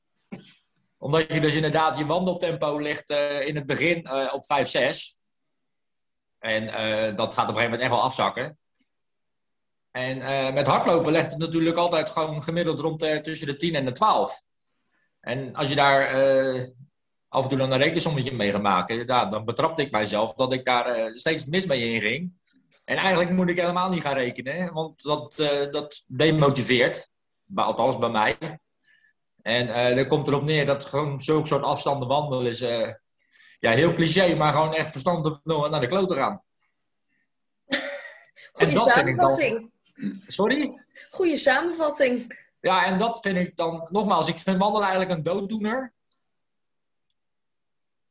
Omdat je dus inderdaad, je wandeltempo ligt uh, in het begin op 5, 6. En dat gaat op een gegeven moment echt wel afzakken. En met hardlopen legt het natuurlijk altijd gewoon gemiddeld rond tussen de 10 en de 12. En als je daar af en toe dan een rekensommetje mee gaan maken. Ja, dan betrapte ik mijzelf dat ik daar uh, steeds mis mee inging. En eigenlijk moet ik helemaal niet gaan rekenen, want dat, uh, dat demotiveert. Althans bij mij. En uh, dan komt erop neer dat gewoon zulke soort afstanden wandelen is... Ja, heel cliché, maar gewoon echt verstandig naar de klote gaan. Goeie samenvatting. Sorry? Goeie samenvatting. Ja, en dat vind ik dan... Nogmaals, ik vind wandelen eigenlijk een dooddoener.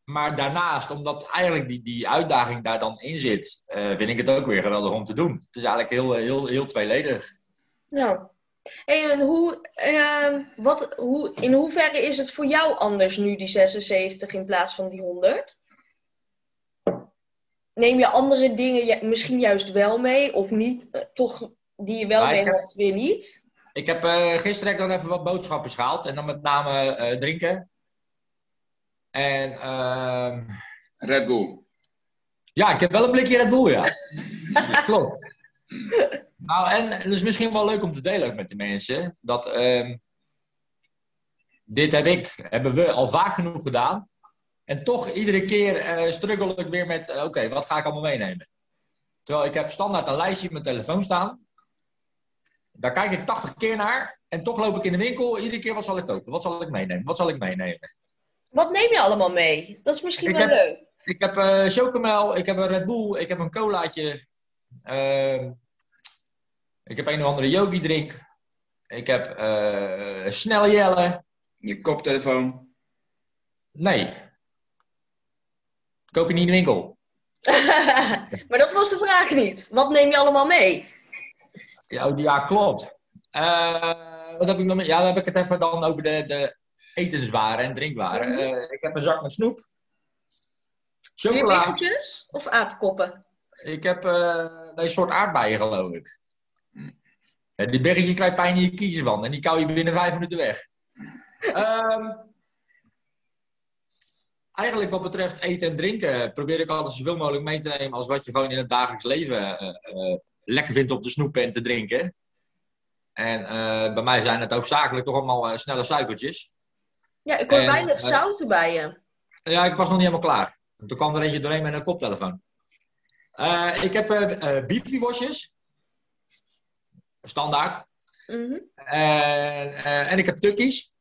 Maar daarnaast, omdat eigenlijk die, die uitdaging daar dan in zit, uh, vind ik het ook weer geweldig om te doen. Het is eigenlijk heel, heel, heel tweeledig. Ja. Hey, en hoe, uh, wat, hoe, in hoeverre is het voor jou anders nu, die 76 in plaats van die 100? Neem je andere dingen misschien juist wel mee, of niet, uh, toch die je wel mee had, weer niet? Ik heb gisteren dan even wat boodschappen gehaald en dan met name drinken. En, uh... Red Bull. Ja, ik heb wel een blikje Red Bull, ja. Klopt. Nou, en het is misschien wel leuk om te delen ook met de mensen. Dat uh, dit heb ik, hebben we al vaak genoeg gedaan. En toch iedere keer uh, struggle ik weer met, uh, oké, wat ga ik allemaal meenemen? Terwijl ik heb standaard een lijstje op mijn telefoon staan. Daar kijk ik 80 keer naar. En toch loop ik in de winkel. Iedere keer, wat zal ik kopen? Wat zal ik meenemen? Wat zal ik meenemen? Wat neem je allemaal mee? Dat is misschien ik wel heb, leuk. Ik heb uh, chocomel, ik heb een Red Bull, ik heb een colaatje. Uh, ik heb een of andere yogi drink. Ik heb uh, snelle jellen. Je koptelefoon? Nee. Koop je niet in de winkel. maar dat was de vraag niet. Wat neem je allemaal mee? Ja, oh, ja klopt. Uh, wat heb ik nog mee? Ja, dan heb ik het even dan over de, de etenswaren en drinkwaren. -hmm. uh, ik heb een zak met snoep. Chocola. of aapkoppen? Ik heb uh, een soort aardbeien, geloof ik. Die bergje krijgt pijn in je kiezen van. En die kou je binnen vijf minuten weg. um, eigenlijk wat betreft eten en drinken probeer ik altijd zoveel mogelijk mee te nemen als wat je gewoon in het dagelijks leven uh, uh, lekker vindt om te snoepen en te drinken. En uh, bij mij zijn het hoofdzakelijk toch allemaal snelle suikertjes. Ja, ik hoor en, weinig zout bij je. Ja, ik was nog niet helemaal klaar. Toen kwam er eentje doorheen met een koptelefoon. ik heb uh, wasjes Standaard. Mm -hmm. en, en ik heb tukkies.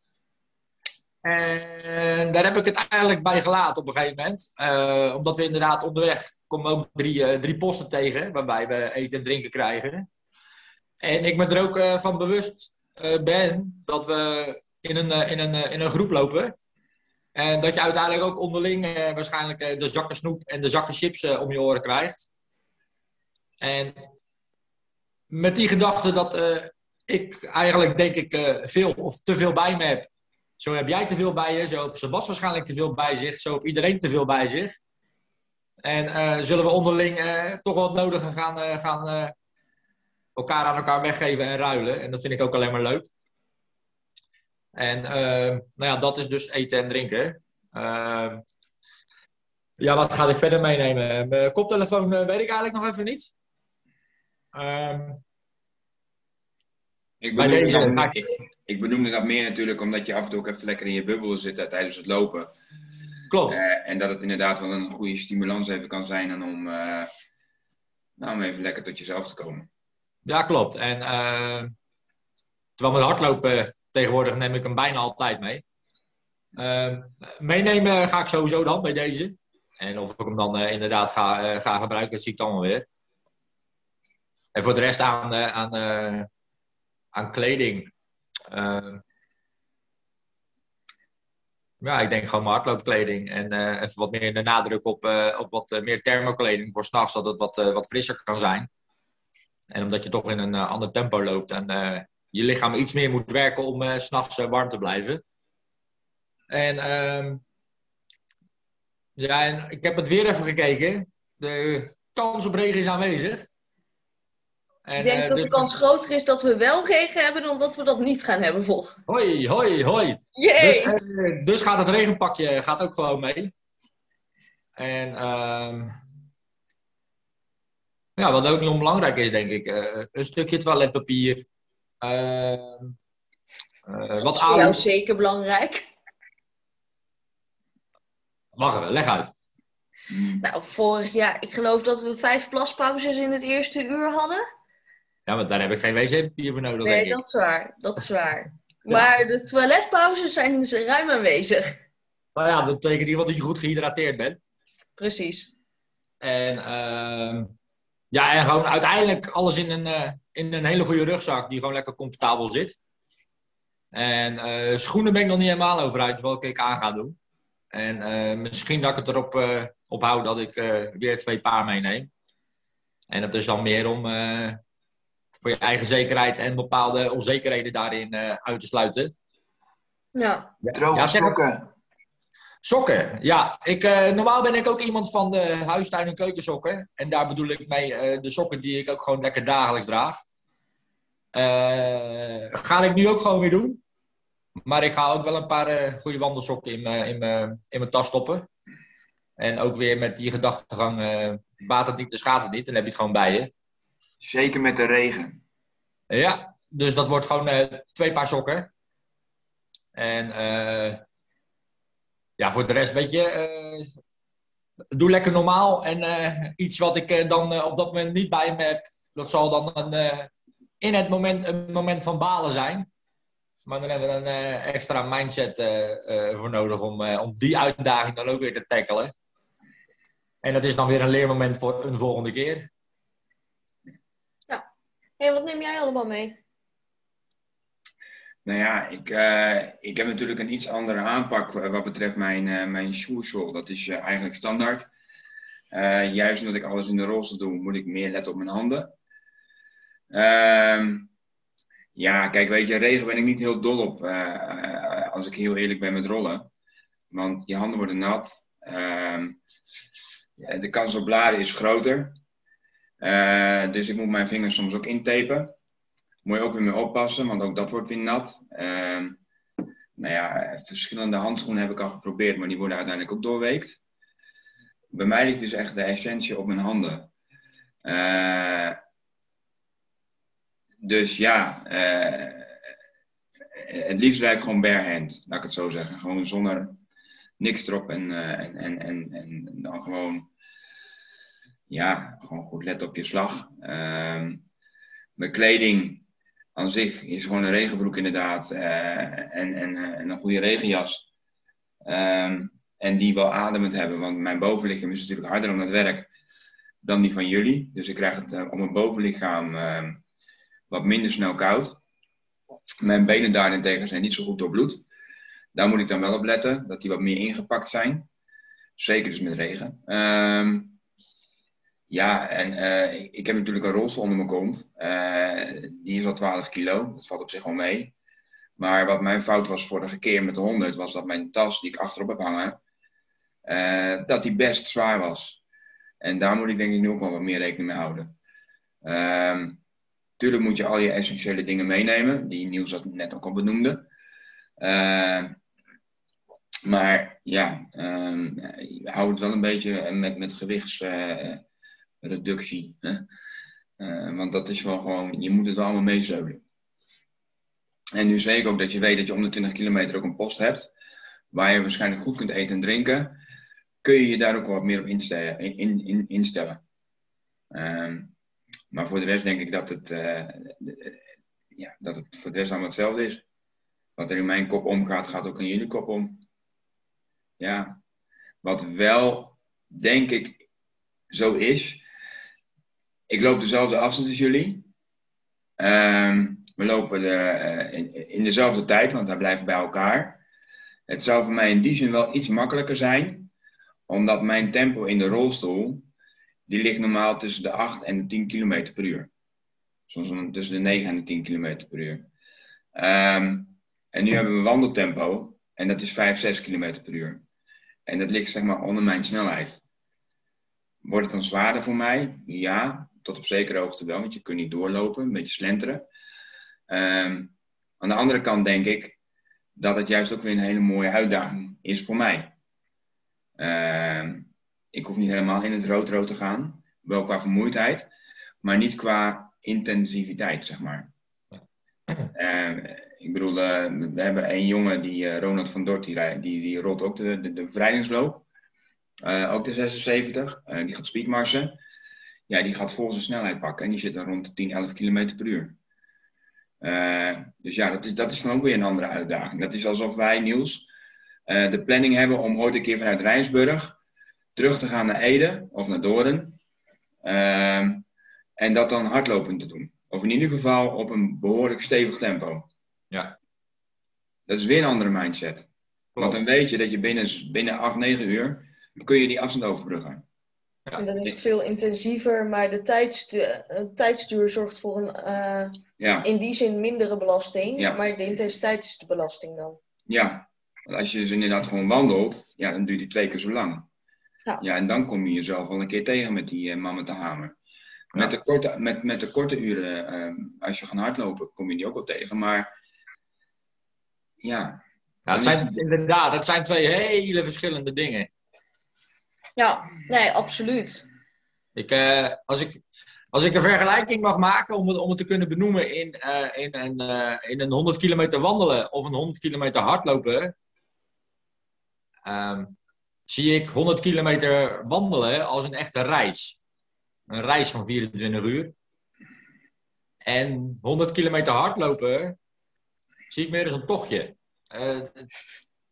En daar heb ik het eigenlijk bij gelaten op een gegeven moment. Uh, omdat we inderdaad onderweg komen ook drie, uh, drie posten tegen waarbij we eten en drinken krijgen. En ik me er ook uh, van bewust ben dat we in een, in, een, in een groep lopen. En dat je uiteindelijk ook onderling waarschijnlijk de zakken snoep en de zakken chips om je oren krijgt. En met die gedachte dat ik eigenlijk denk ik veel of te veel bij me heb zo heb jij te veel bij je, zo heeft Sebas waarschijnlijk te veel bij zich, zo heeft iedereen te veel bij zich. En zullen we onderling toch het nodige gaan, gaan elkaar aan elkaar weggeven en ruilen. En dat vind ik ook alleen maar leuk. En nou ja, dat is dus eten en drinken. ja, wat ga ik verder meenemen? Mijn koptelefoon weet ik eigenlijk nog even niet. Ik benoemde, dat, ik, ik benoemde dat meer natuurlijk omdat je af en toe ook even lekker in je bubbel zit tijdens het lopen. Klopt. Uh, en dat het inderdaad wel een goede stimulans even kan zijn en om, uh, nou, om even lekker tot jezelf te komen. Ja, klopt. En uh, terwijl met hardlopen tegenwoordig neem ik hem bijna altijd mee. meenemen ga ik sowieso dan bij deze. En of ik hem dan inderdaad ga, ga gebruiken, dat zie ik dan wel weer. En voor de rest aan, aan aan kleding. Uh, ja, ik denk gewoon mijn hardloopkleding. En even wat meer de nadruk op, op wat meer thermokleding voor s'nachts, dat het wat, wat frisser kan zijn. En omdat je toch in een ander tempo loopt en je lichaam iets meer moet werken om uh, s'nachts warm te blijven. En ehm, ja, en ik heb het weer even gekeken. De kans op regen is aanwezig. En, ik denk uh, dat de kans groter is dat we wel regen hebben dan dat we dat niet gaan hebben volgen. Hoi, hoi, hoi. Dus, uh, dus, gaat het regenpakje gaat ook gewoon mee. En uh, ja, wat ook niet onbelangrijk is, denk ik, een stukje toiletpapier. Ehm, dat wat is voor jou zeker belangrijk. Wacht even, leg uit. Mm. Nou, vorig jaar, ik geloof dat we vijf plaspauzes in het eerste uur hadden. Ja, maar daar heb ik geen wc-papier voor nodig, Nee, dat is waar. Dat is waar. Maar de toiletpauzes zijn ze ruim aanwezig. Nou ja, dat betekent in ieder geval dat je goed gehydrateerd bent. Precies. En, ehm, ja, en gewoon uiteindelijk alles in een, eh, in een hele goede rugzak die gewoon lekker comfortabel zit. En eh, schoenen ben ik nog niet helemaal over uit welke ik aan ga doen. En eh, misschien dat ik het erop eh, op hou dat ik eh, weer twee paar meeneem. En dat is dan meer om eh, voor je eigen zekerheid en bepaalde onzekerheden daarin eh, uit te sluiten. Ja. Droge Ja, sokken. Sokken, ja. Ik, eh, normaal ben ik ook iemand van de huistuin- en keukensokken. En daar bedoel ik mee eh, de sokken die ik ook gewoon lekker dagelijks draag. Eh, ga ik nu ook gewoon weer doen. Maar ik ga ook wel een paar eh, goede wandelsokken in mijn, in, tas stoppen. En ook weer met die gedachtegang, eh baat het niet, dus gaat het niet. Dan heb je het gewoon bij je. Zeker met de regen. Ja, dus dat wordt gewoon eh, twee paar sokken. En eh, ja, voor de rest, weet je, eh, doe lekker normaal. En eh, iets wat ik eh, dan op dat moment niet bij me heb, dat zal dan een, in het moment een moment van balen zijn. Maar dan hebben we een extra mindset voor nodig om, om die uitdaging dan ook weer te tackelen. En dat is dan weer een leermoment voor een volgende keer. Hé, wat neem jij allemaal mee? Nou ja, ik, eh, ik heb natuurlijk een iets andere aanpak eh, wat betreft mijn, eh mijn. Dat is eigenlijk standaard. Juist omdat ik alles in de rolstoel doe, moet ik meer letten op mijn handen. Ehm, ja, kijk, weet je, regen ben ik niet heel dol op. als ik heel eerlijk ben met rollen. Want je handen worden nat. Ehm, de kans op bladen is groter. Dus ik moet mijn vingers soms ook intapen. Moet je ook weer mee oppassen, want ook dat wordt weer nat. Ehm, nou ja, verschillende handschoenen heb ik al geprobeerd, maar die worden uiteindelijk ook doorweekt. Bij mij ligt dus echt de essentie op mijn handen. Eh, dus ja, eh, het liefst ik gewoon barehand, laat ik het zo zeggen. Gewoon zonder niks erop en, eh, en, en, en, en dan gewoon, ja, gewoon goed letten op je slag. Ehm, mijn kleding aan zich is gewoon een regenbroek inderdaad eh, en, en, eh, en een goede regenjas. Ehm, en die wel ademend hebben, want mijn bovenlichaam is natuurlijk harder aan het werk dan die van jullie. Dus ik krijg het eh, op mijn bovenlichaam ehm, wat minder snel koud. Mijn benen daarentegen zijn niet zo goed doorbloed. Daar moet ik dan wel op letten, dat die wat meer ingepakt zijn. Zeker dus met regen. Ehm, ja, en eh, ik, heb natuurlijk een rolstoel onder mijn kont. Eh, die is al 12 kilo. Dat valt op zich wel mee. Maar wat mijn fout was vorige keer met de 100, was dat mijn tas die ik achterop heb hangen, eh, dat die best zwaar was. En daar moet ik denk ik nu ook wel wat meer rekening mee houden. Ehm, tuurlijk moet je al je essentiële dingen meenemen, die Niels dat net ook al benoemde. Ehm, maar ja, ehm, hou het wel een beetje met, met gewichtsreductie. hè. Eh, want dat is wel gewoon, je moet het wel allemaal meezeulen. En nu zeker ook dat je weet dat je om de 20 kilometer ook een post hebt, waar je waarschijnlijk goed kunt eten en drinken, kun je je daar ook wat meer op instellen. In, in, instellen. Ehm, maar voor de rest denk ik dat het, eh, ja, dat het voor de rest allemaal hetzelfde is. Wat er in mijn kop omgaat, gaat ook in jullie kop om. Ja, wat wel, denk ik, zo is. Ik loop dezelfde afstand als jullie. Ehm, we lopen de, eh, in, dezelfde tijd, want wij blijven bij elkaar. Het zou voor mij in die zin wel iets makkelijker zijn, omdat mijn tempo in de rolstoel, die ligt normaal tussen de 8 en de 10 km per uur. Soms tussen de 9 en de 10 km per uur. Ehm, en nu hebben we wandeltempo, en dat is 5, 6 km per uur. En dat ligt zeg maar onder mijn snelheid. Wordt het dan zwaarder voor mij? Ja, tot op zekere hoogte wel, want je kunt niet doorlopen, een beetje slenteren. Ehm, aan de andere kant denk ik dat het juist ook weer een hele mooie uitdaging is voor mij. Ehm, ik hoef niet helemaal in het rood-rood te gaan, wel qua vermoeidheid, maar niet qua intensiviteit, zeg maar. Ehm, ik bedoel, eh, we hebben een jongen, die, eh, Ronald van Dort, die, die, die rolt ook de, de, de bevrijdingsloop. eh, ook de 76. Eh, die gaat speedmarsen. Ja, die gaat vol zijn snelheid pakken. En die zit dan rond de 10, 11 km per uur. Eh, dus ja, dat is, dat is dan ook weer een andere uitdaging. Dat is alsof wij, Niels, de planning hebben om ooit een keer vanuit Rijnsburg terug te gaan naar Ede of naar Doorn. Ehm, en dat dan hardlopend te doen. Of in ieder geval op een behoorlijk stevig tempo. Ja. Dat is weer een andere mindset. Want dan weet je dat je binnen, binnen 8, 9 uur kun je die afstand overbruggen. Ja. En dan is het veel intensiever, maar de tijdsduur, tijdsduur zorgt voor een uh, ja. in die zin mindere belasting. Ja. Maar de intensiteit is de belasting dan. Ja, want als je dus inderdaad gewoon wandelt, ja, dan duurt die twee keer zo lang. Ja. ja, en dan kom je jezelf wel een keer tegen met die uh, man met de hamer. Met, de korte, met, met de korte uren, uh, als je gaat hardlopen, kom je die ook wel tegen. Maar ja. ja het zijn, inderdaad, het zijn twee hele verschillende dingen. Ja, nee, absoluut. Ik, uh, als, ik, als ik een vergelijking mag maken om het, om het te kunnen benoemen in, uh, in, een, uh, in een 100 kilometer wandelen of een 100 kilometer hardlopen, um, zie ik 100 kilometer wandelen als een echte reis. Een reis van 24 uur. En 100 kilometer hardlopen zie ik meer als een tochtje. Uh,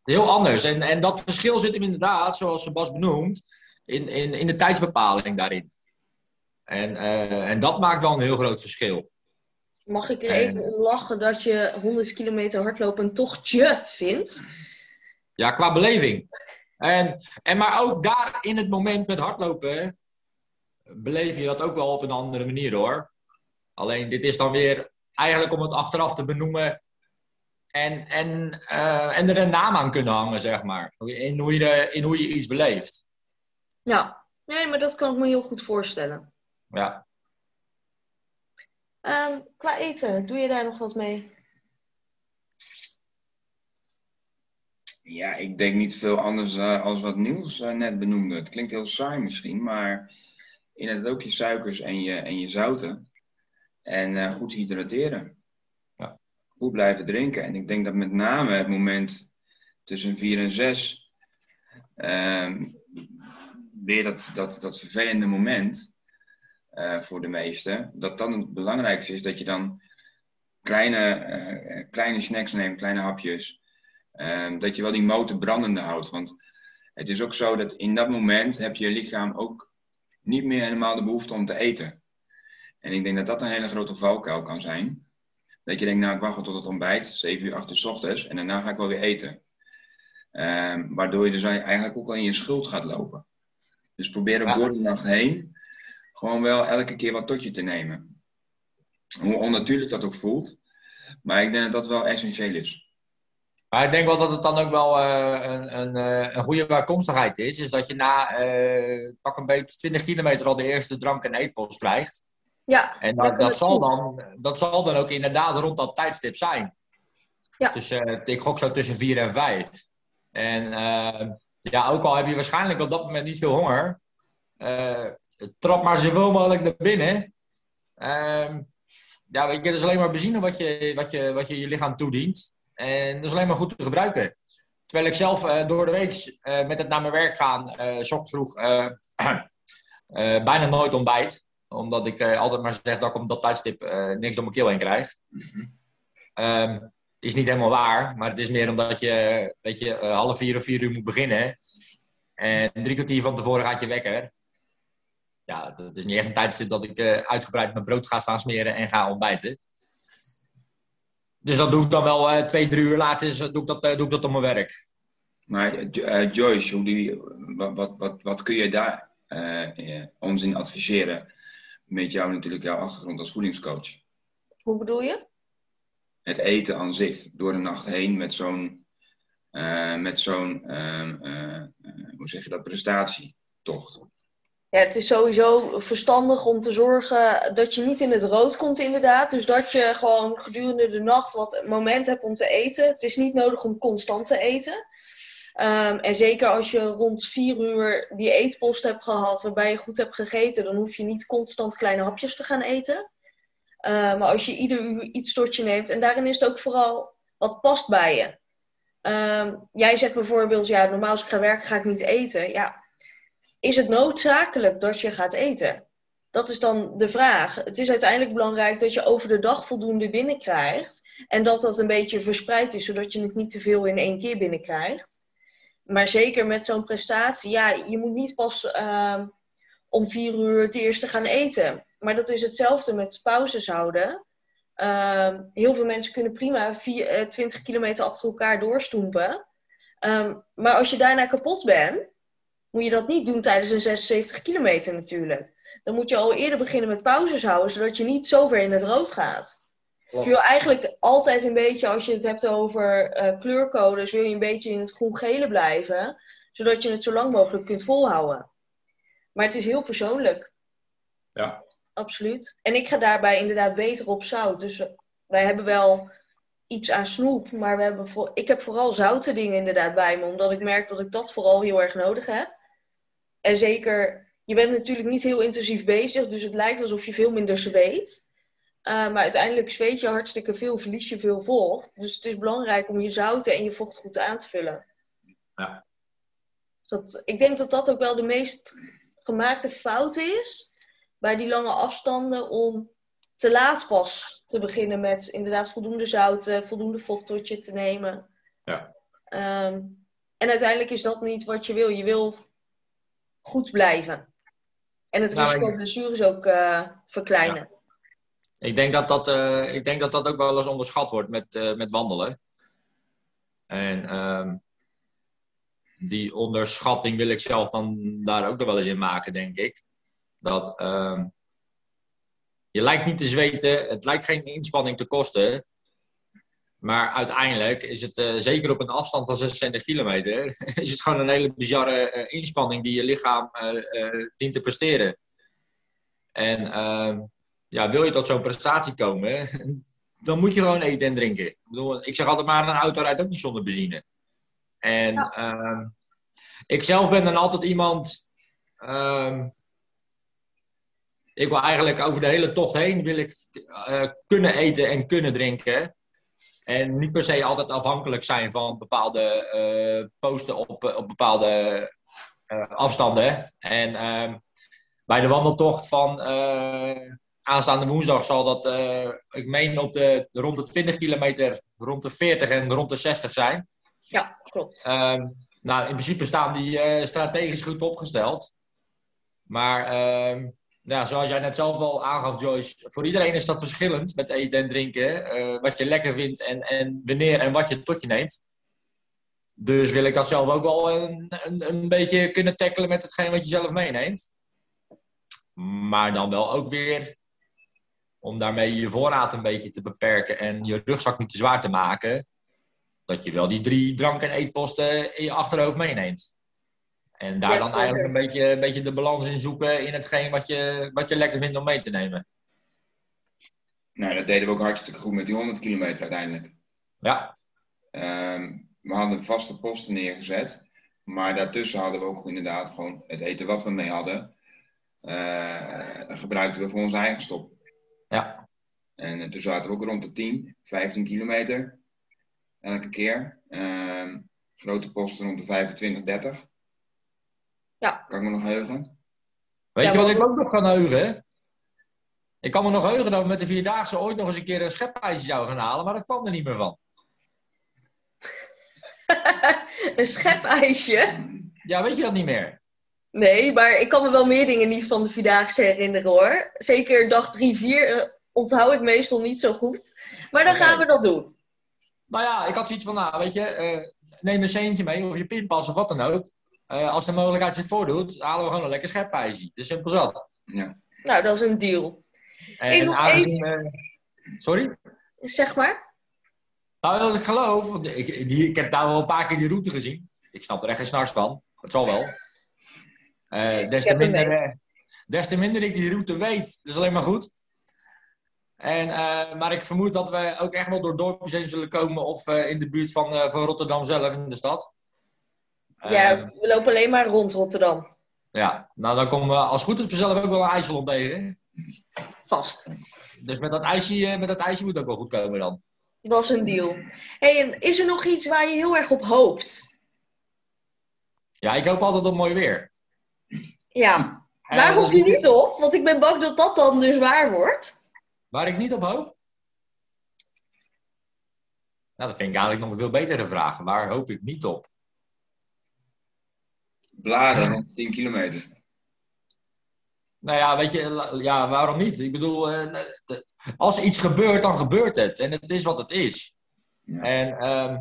heel anders. En, en dat verschil zit hem inderdaad, zoals Sebas benoemt, in, in, in de tijdsbepaling daarin. En, uh, en dat maakt wel een heel groot verschil. Mag ik er even om lachen dat je 100 kilometer hardlopen een tochtje vindt? Ja, qua beleving. En, en maar ook daar in het moment met hardlopen beleef je dat ook wel op een andere manier hoor. Alleen dit is dan weer eigenlijk om het achteraf te benoemen en, en, uh, en er een naam aan kunnen hangen, zeg maar. In hoe je, in hoe je iets beleeft. Ja, nee, maar dat kan ik me heel goed voorstellen. Ja. Um, qua eten, doe je daar nog wat mee? Ja, ik denk niet veel anders uh, als wat Niels uh, net benoemde. Het klinkt heel saai misschien, maar inderdaad ook je suikers en je, en je zouten. En goed hydrateren goed blijven drinken. En ik denk dat met name het moment tussen 4 en 6, ehm, weer dat, dat, dat vervelende moment uh, voor de meesten, dat dan het belangrijkste is dat je dan kleine, uh, kleine snacks neemt, kleine hapjes. Uh, dat je wel die motor brandende houdt. Want het is ook zo dat in dat moment heb je lichaam ook niet meer helemaal de behoefte om te eten. En ik denk dat dat een hele grote valkuil kan zijn. Dat je denkt, nou ik wacht tot het ontbijt, 7 uur, 8 uur s ochtends, en daarna ga ik wel weer eten. Um, waardoor je dus eigenlijk ook al in je schuld gaat lopen. Dus probeer ook door de nacht heen gewoon wel elke keer wat tot je te nemen. Hoe onnatuurlijk dat ook voelt. Maar ik denk dat dat wel essentieel is. Maar ik denk wel dat het dan ook wel uh, een, een, uh, een goede bijkomstigheid is. Is dat je na uh, pak een beetje 20 kilometer al de eerste drank- en eetpost krijgt. Ja, en dat, dat zal, dan, dat zal dan ook inderdaad rond dat tijdstip zijn. Ja. Dus uh, ik gok zo tussen vier en vijf. En uh, ja, ook al heb je waarschijnlijk op dat moment niet veel honger, uh, trap maar zoveel mogelijk naar binnen. Ehm, ja, weet je, dat is alleen maar benzine wat je, wat, je, wat je je lichaam toedient. En dat is alleen maar goed te gebruiken. Terwijl ik zelf door de week met het naar mijn werk gaan, uh, vroeg, bijna nooit ontbijt omdat ik uh, altijd maar zeg dat ik op dat tijdstip uh, niks door mijn keel heen krijg. um, het is niet helemaal waar, maar het is meer omdat je, dat je uh, half vier of vier uur moet beginnen. En drie kwartier van tevoren gaat je wekker. Ja, dat is niet echt een tijdstip dat ik uitgebreid mijn brood ga staan smeren en ga ontbijten. Dus dat doe ik dan wel twee, drie uur later doe ik dat, doe ik dat op mijn werk. Maar Joyce, hoe die, wat, wat, wat, wat kun je daar ons in adviseren? Met jou natuurlijk jouw achtergrond als voedingscoach. Hoe bedoel je? Het eten aan zich, door de nacht heen met zo'n, uh, met zo'n uh, uh, hoe zeg je dat, prestatietocht. Ja, het is sowieso verstandig om te zorgen dat je niet in het rood komt inderdaad. Dus dat je gewoon gedurende de nacht wat moment hebt om te eten. Het is niet nodig om constant te eten. Um, en zeker als je rond vier uur die eetpost hebt gehad, waarbij je goed hebt gegeten, dan hoef je niet constant kleine hapjes te gaan eten. Uh, maar als je ieder uur iets tot je neemt, en daarin is het ook vooral wat past bij je. Um, jij zegt bijvoorbeeld, ja, normaal als ik ga werken ga ik niet eten. Ja, is het noodzakelijk dat je gaat eten? Dat is dan de vraag. Het is uiteindelijk belangrijk dat je over de dag voldoende binnenkrijgt. En dat dat een beetje verspreid is, zodat je het niet te veel in één keer binnenkrijgt. Maar zeker met zo'n prestatie, ja, je moet niet pas uh, om vier uur het eerste gaan eten. Maar dat is hetzelfde met pauzes houden. Uh, heel veel mensen kunnen prima vier, uh, 20 kilometer achter elkaar doorstoempen. Um, maar als je daarna kapot bent, moet je dat niet doen tijdens een 76 kilometer natuurlijk. Dan moet je al eerder beginnen met pauzes houden, zodat je niet zo ver in het rood gaat. Je wil eigenlijk altijd een beetje, als je het hebt over uh, kleurcodes, wil je een beetje in het groen-gele blijven, zodat je het zo lang mogelijk kunt volhouden. Maar het is heel persoonlijk. Ja. Absoluut. En ik ga daarbij inderdaad beter op zout. Dus wij hebben wel iets aan snoep, maar we hebben voor, ik heb vooral zoute dingen inderdaad bij me, omdat ik merk dat ik dat vooral heel erg nodig heb. En zeker, je bent natuurlijk niet heel intensief bezig, dus het lijkt alsof je veel minder zweet. Uh, maar uiteindelijk zweet je hartstikke veel, verlies je veel vocht. Dus het is belangrijk om je zouten en je vocht goed aan te vullen. Ja. Dat, ik denk dat dat ook wel de meest gemaakte fout is bij die lange afstanden om te laat pas te beginnen met inderdaad voldoende zouten, voldoende vocht tot je te nemen. Ja. Um, en uiteindelijk is dat niet wat je wil. Je wil goed blijven. En het Nou, risico op blessures ook uh, verkleinen. Ik denk dat dat, eh, ik denk dat dat ook wel eens onderschat wordt met, eh, met wandelen. En ehm, die onderschatting wil ik zelf dan daar ook nog wel eens in maken, denk ik. Dat ehm, je lijkt niet te zweten, het lijkt geen inspanning te kosten. Maar uiteindelijk is het, eh, zeker op een afstand van 26 kilometer, is het gewoon een hele bizarre inspanning die je lichaam dient te presteren. En ehm, ja, wil je tot zo'n prestatie komen, dan moet je gewoon eten en drinken. Ik, bedoel, ik zeg altijd maar, een auto rijdt ook niet zonder benzine. En Ja. ehm, ik zelf ben dan altijd iemand... ehm, ik wil eigenlijk over de hele tocht heen wil ik, eh, kunnen eten en kunnen drinken. En niet per se altijd afhankelijk zijn van bepaalde eh, posten op, op bepaalde eh, afstanden. En ehm, bij de wandeltocht van aanstaande woensdag zal dat, eh, ik meen, op de, rond de 20 kilometer, rond de 40 en rond de 60 zijn. Ja, klopt. Ehm, nou, in principe staan die eh, strategisch goed opgesteld. Maar ehm, ja, zoals jij net zelf al aangaf, Joyce, voor iedereen is dat verschillend met eten en drinken. eh, wat je lekker vindt en, en wanneer en wat je tot je neemt. Dus wil ik dat zelf ook wel een, een, een beetje kunnen tackelen met hetgeen wat je zelf meeneemt. Maar dan wel ook weer om daarmee je voorraad een beetje te beperken en je rugzak niet te zwaar te maken dat je wel die drie drank- en eetposten in je achterhoofd meeneemt. En daar Ja, dan zeker. eigenlijk een beetje, een beetje de balans in zoeken in hetgeen wat je, wat je lekker vindt om mee te nemen. Nou, dat deden we ook hartstikke goed met die 100 kilometer uiteindelijk. Ja, Ehm, we hadden vaste posten neergezet. Maar daartussen hadden we ook inderdaad gewoon het eten wat we mee hadden. eh, gebruikten we voor onze eigen stop. En eh, toen zaten we ook rond de 10, 15 kilometer. Elke keer. Ehm, grote posten rond de 25, 30. Ja. Kan ik me nog heugen? Weet Ja, je wat ik ook nog kan heugen? Ik kan me nog heugen dat we met de Vierdaagse ooit nog eens een keer een schepijsje zouden gaan halen, maar dat kwam er niet meer van. een schepijsje. Ja, weet je dat niet meer? Nee, maar ik kan me wel meer dingen niet van de Vierdaagse herinneren hoor. Zeker dag 3, 4 eh, onthoud ik meestal niet zo goed. Maar dan gaan we dat doen. Nou ja, ik had zoiets van, nou, weet je, eh, neem een centje mee of je pinpas of wat dan ook. Eh, als de mogelijkheid zich voordoet, halen we gewoon een lekker schepijsje. Het is simpel zat. Ja. Nou, dat is een deal. En nog aangezien, eh, sorry? Zeg maar. Nou, wat ik geloof, want ik, die, ik heb daar wel een paar keer die route gezien. Ik snap er echt geen snars van. Dat zal wel. Eh, des, te minder, des te minder ik die route weet, dat is alleen maar goed. En, eh, maar ik vermoed dat we ook echt wel door dorpjes heen zullen komen of eh, in de buurt van, eh, van Rotterdam zelf in de stad. ja, we lopen alleen maar rond Rotterdam. ja, nou dan komen we als goed is vanzelf ook wel een IJssel tegen. Vast. Dus met dat, ijsje, met dat ijsje moet ook wel goed komen dan. Dat is een deal. hey, en is er nog iets waar je heel erg op hoopt? Ja, ik hoop altijd op mooi weer. Ja, waar hoop je niet op? Want ik ben bang dat dat dan dus waar wordt. Waar ik niet op hoop? Nou, dat vind ik eigenlijk nog een veel betere vraag. Waar hoop ik niet op? Bladen rond 10 kilometer. Nou ja, weet je, ja, waarom niet? Ik bedoel, eh, de- als iets gebeurt, dan gebeurt het. En het is wat het is. Ja. En ehm,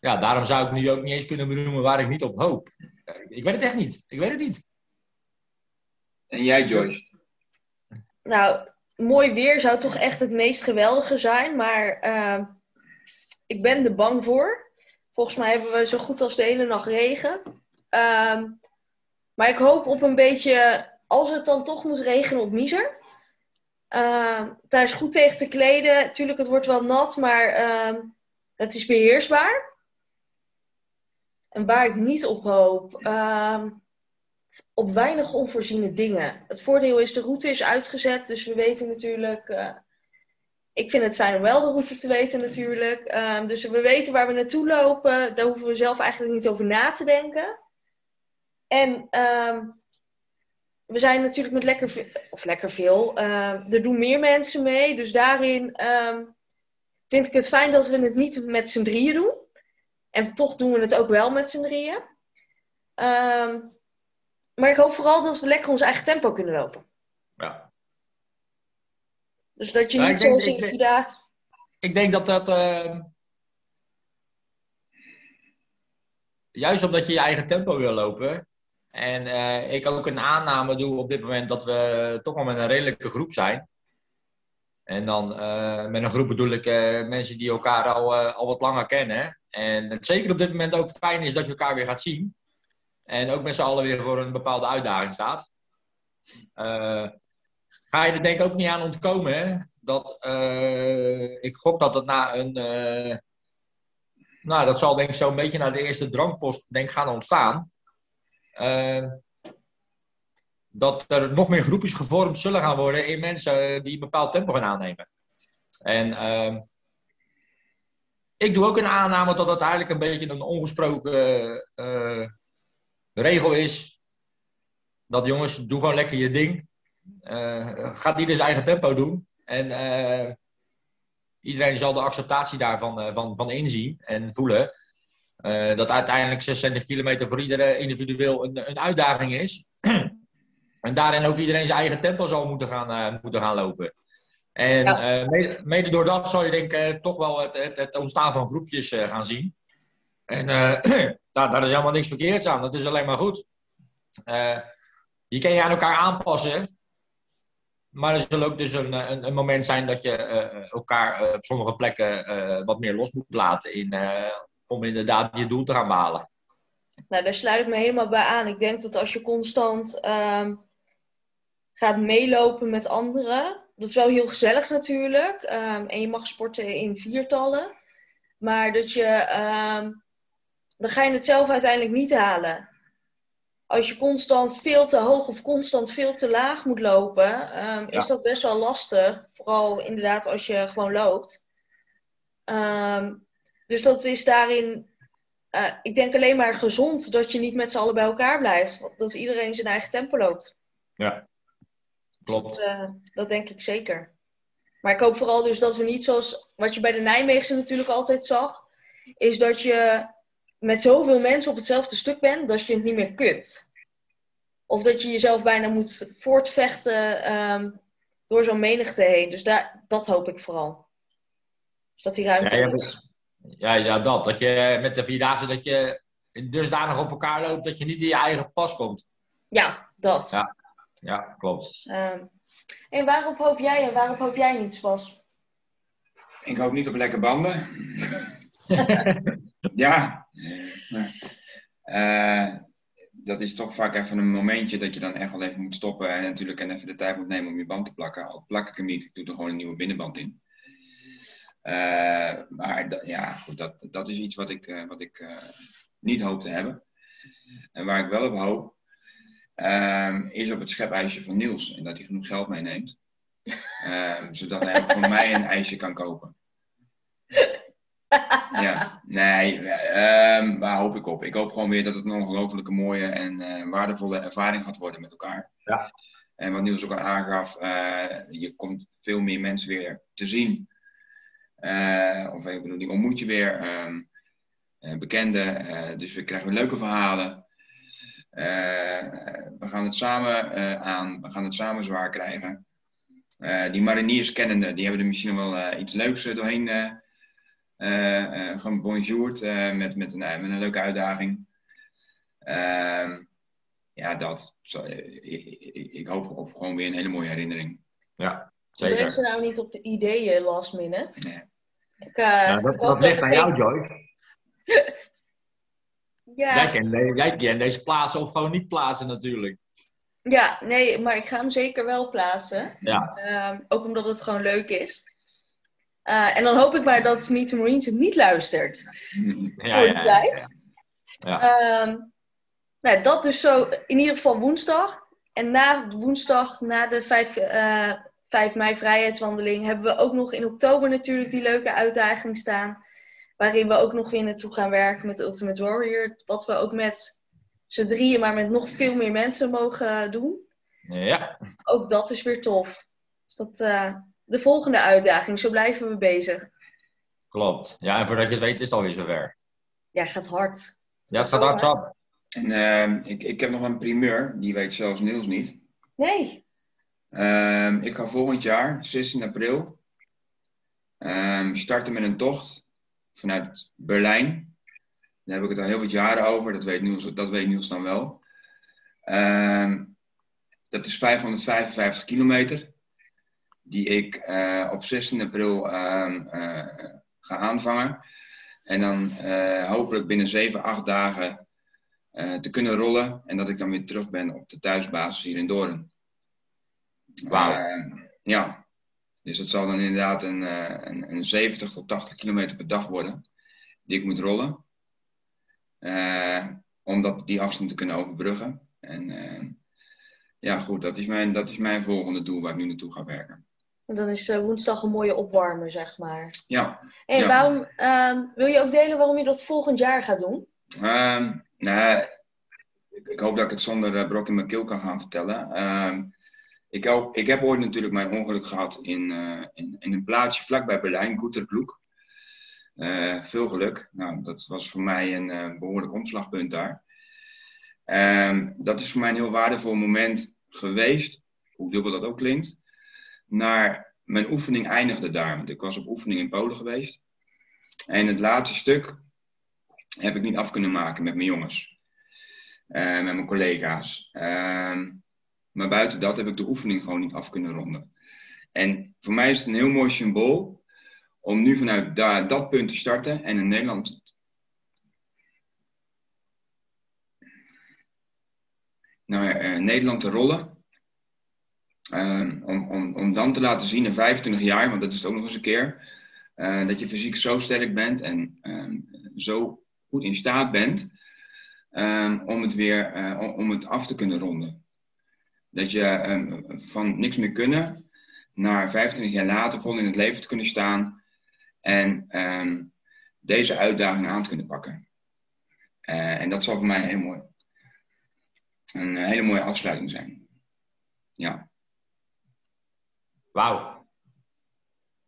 ja, daarom zou ik nu ook niet eens kunnen benoemen waar ik niet op hoop. Ik weet het echt niet. Ik weet het niet. En jij, Joyce? Nou, mooi weer zou toch echt het meest geweldige zijn. Maar eh, ik ben er bang voor. Volgens mij hebben we zo goed als de hele nacht regen. Ehm, maar ik hoop op een beetje, als het dan toch moet regenen, op Miezer. Ehm, daar is goed tegen te kleden. Tuurlijk, het wordt wel nat, maar ehm, het is beheersbaar. En waar ik niet op hoop, op weinig onvoorziene dingen. Het voordeel is, de route is uitgezet, dus we weten natuurlijk. eh, ik vind het fijn om wel de route te weten, natuurlijk. Ehm, dus we weten waar we naartoe lopen. Daar hoeven we zelf eigenlijk niet over na te denken. En ehm, we zijn natuurlijk met lekker veel, of lekker veel. ehm, er doen meer mensen mee, dus daarin ehm, vind ik het fijn dat we het niet met z'n drieën doen. En toch doen we het ook wel met z'n drieën. Maar ik hoop vooral dat we lekker ons eigen tempo kunnen lopen. Ja. Dus dat je Ja, niet denk- zoals ik denk-. Ik denk dat dat. ehm, juist omdat je je eigen tempo wil lopen. En eh, ik ook een aanname doe op dit moment dat we toch wel met een redelijke groep zijn. En dan eh, met een groep bedoel ik eh, mensen die elkaar al, al wat langer kennen. En het zeker op dit moment ook fijn is dat je elkaar weer gaat zien. En ook met z'n allen weer voor een bepaalde uitdaging staat. Eh, ga je er denk ik ook niet aan ontkomen. Hè? Dat, eh, ik gok dat het na een. eh, nou, dat zal denk ik zo'n beetje naar de eerste drankpost denk gaan ontstaan. Dat er nog meer groepjes gevormd zullen gaan worden in mensen die een bepaald tempo gaan aannemen. En ehm, ik doe ook een aanname dat het eigenlijk een beetje een ongesproken eh, regel is. Dat jongens, doe gewoon lekker je ding. Eh gaat ieder zijn eigen tempo doen. En eh, iedereen zal de acceptatie daarvan eh, van, van inzien en voelen. Dat uiteindelijk 26 kilometer voor iedereen individueel een, een uitdaging is. en daarin ook iedereen zijn eigen tempo zal moeten gaan, moeten gaan lopen. En Ja. mede, mede door dat zal je denk ik toch wel het, het, het ontstaan van groepjes gaan zien. En eh, daar, daar is helemaal niks verkeerds aan. Dat is alleen maar goed. Eh, je kan je aan elkaar aanpassen. Maar er zal ook dus een, een, een moment zijn dat je eh, elkaar eh, op sommige plekken eh, wat meer los moet laten. In, eh, om inderdaad je doel te gaan behalen. Nou, daar sluit ik me helemaal bij aan. Ik denk dat als je constant ehm, gaat meelopen met anderen, dat is wel heel gezellig natuurlijk. ehm, en je mag sporten in viertallen. Maar dat je, ehm, dan ga je het zelf uiteindelijk niet halen. Als je constant veel te hoog of constant veel te laag moet lopen, ehm, is dat best wel lastig. Vooral inderdaad als je gewoon loopt. Ehm, dus dat is daarin eh, ik denk alleen maar gezond dat je niet met z'n allen bij elkaar blijft. Dat iedereen zijn eigen tempo loopt. Ja, klopt. Dat, eh, dat denk ik zeker. Maar ik hoop vooral dus dat we niet zoals wat je bij de Nijmeegse natuurlijk altijd zag, is dat je met zoveel mensen op hetzelfde stuk bent dat je het niet meer kunt. Of dat je jezelf bijna moet voortvechten ehm, door zo'n menigte heen. Dus daar, dat hoop ik vooral. Dus dat die ruimte Ja, ja, is. Ja, ja, dat. Dat je met de Vierdaagse dat je dusdanig op elkaar loopt dat je niet in je eigen pas komt. Ja, dat. Ja. Ja, klopt. Ehm, en waarop hoop jij en waarop hoop jij niet, Bas? Ik hoop niet op lekke banden. ja. Eh, dat is toch vaak even een momentje dat je dan echt wel even moet stoppen. En natuurlijk en even de tijd moet nemen om je band te plakken. Al plak ik hem niet, ik doe er gewoon een nieuwe binnenband in. Eh, maar ja, goed, dat, dat is iets wat ik, eh, wat ik niet hoop te hebben. En waar ik wel op hoop, ehm, is op het schepijsje van Niels. En dat hij genoeg geld meeneemt. Ehm, zodat hij voor mij een ijsje kan kopen. Ja, nee, ehm, waar hoop ik op? Ik hoop gewoon weer dat het een ongelofelijke mooie en eh, waardevolle ervaring gaat worden met elkaar. Ja. En wat Niels ook al aangaf, eh, je komt veel meer mensen weer te zien. Eh, of ik bedoel, die ontmoet je weer. ehm eh, bekenden. dus we krijgen weer leuke verhalen. we gaan het samen aan. We gaan het samen zwaar krijgen. Die mariniers kennende, die hebben er misschien wel iets leuks doorheen eh eh, eh, gebonjourd eh, met, met, een, met een leuke uitdaging. Ehm, ja, dat. Ik, ik, ik hoop op gewoon weer een hele mooie herinnering. Ja, zeker. ze nou niet op de ideeën last minute. Nee. Ik, eh, Ja, dat, ligt aan jou, geen- Joy. Ja, Jij kent, jij kent deze plaatsen of gewoon niet plaatsen natuurlijk. ja, nee, maar ik ga hem zeker wel plaatsen. Ja. Ehm, ook omdat het gewoon leuk is. Eh, en dan hoop ik maar dat Meet the Marines het niet luistert. Ja, voor ja, de ja, tijd. Ja. Ehm, nou, dat dus zo in ieder geval woensdag. En na woensdag, na de 5, eh 5 mei vrijheidswandeling, hebben we ook nog in oktober natuurlijk die leuke uitdaging staan. Waarin we ook nog weer naartoe gaan werken met Ultimate Warrior. Wat we ook met z'n drieën, maar met nog veel meer mensen mogen doen. Ja, Ook dat is weer tof. Dus dat, eh, de volgende uitdaging, zo blijven we bezig. klopt. Ja, en voordat je het weet is het alweer zover. Ja, gaat hard. Ja, het gaat hard op. En ehm, ik, ik heb nog een primeur, die weet zelfs Niels niet. Nee. Ehm, ik ga volgend jaar, 16 april, ehm, starten met een tocht vanuit Berlijn. Daar heb ik het al heel wat jaren over, dat weet Niels, dat weet Niels dan wel. Ehm, dat is 555 kilometer, die ik eh, op 16 april ehm, eh, ga aanvangen. En dan eh, hopelijk binnen 7, 8 dagen te kunnen rollen. En dat ik dan weer terug ben op de thuisbasis hier in Doorn. Wauw. Ja, dus het zal dan inderdaad een, een, een 70 tot 80 kilometer per dag worden. Die ik moet rollen. Eh, om dat, die afstand te kunnen overbruggen. En ja, goed, dat is, mijn, dat is mijn volgende doel waar ik nu naartoe ga werken. En dan is eh, woensdag een mooie opwarmer, zeg maar. Ja, En Ja. waarom, ehm, wil je ook delen waarom je dat volgend jaar gaat doen? Nou, ik, hoop dat ik het zonder eh, brok in mijn keel kan gaan vertellen. Ehm, ik, hoop- ik heb ooit natuurlijk mijn ongeluk gehad in, eh, in, in een plaatsje vlakbij Berlijn, Goeterploeg. Eh veel geluk. Nou, dat was voor mij een eh, behoorlijk omslagpunt daar. Dat is voor mij een heel waardevol moment geweest, hoe dubbel dat ook klinkt. Naar mijn oefening eindigde daar. Want ik was op oefening in Polen geweest. En het laatste stuk heb ik niet af kunnen maken met mijn jongens. Eh, met mijn collega's. Ehm, maar buiten dat heb ik de oefening gewoon niet af kunnen ronden. En voor mij is het een heel mooi symbool om nu vanuit dat punt te starten en in Nederland. Naar eh, Nederland te rollen. Ehm, om, om, dan te laten zien in 25 jaar, want dat is het ook nog eens een keer, eh, dat je fysiek zo sterk bent en ehm, zo goed in staat bent ehm, om, het weer, eh, om, het af te kunnen ronden. Dat je van niks meer kunnen naar 25 jaar later vol in het leven te kunnen staan en deze uitdaging aan te kunnen pakken. Eh, en dat zal voor mij een eh, hele mooie afsluiting zijn. Ja. Wauw.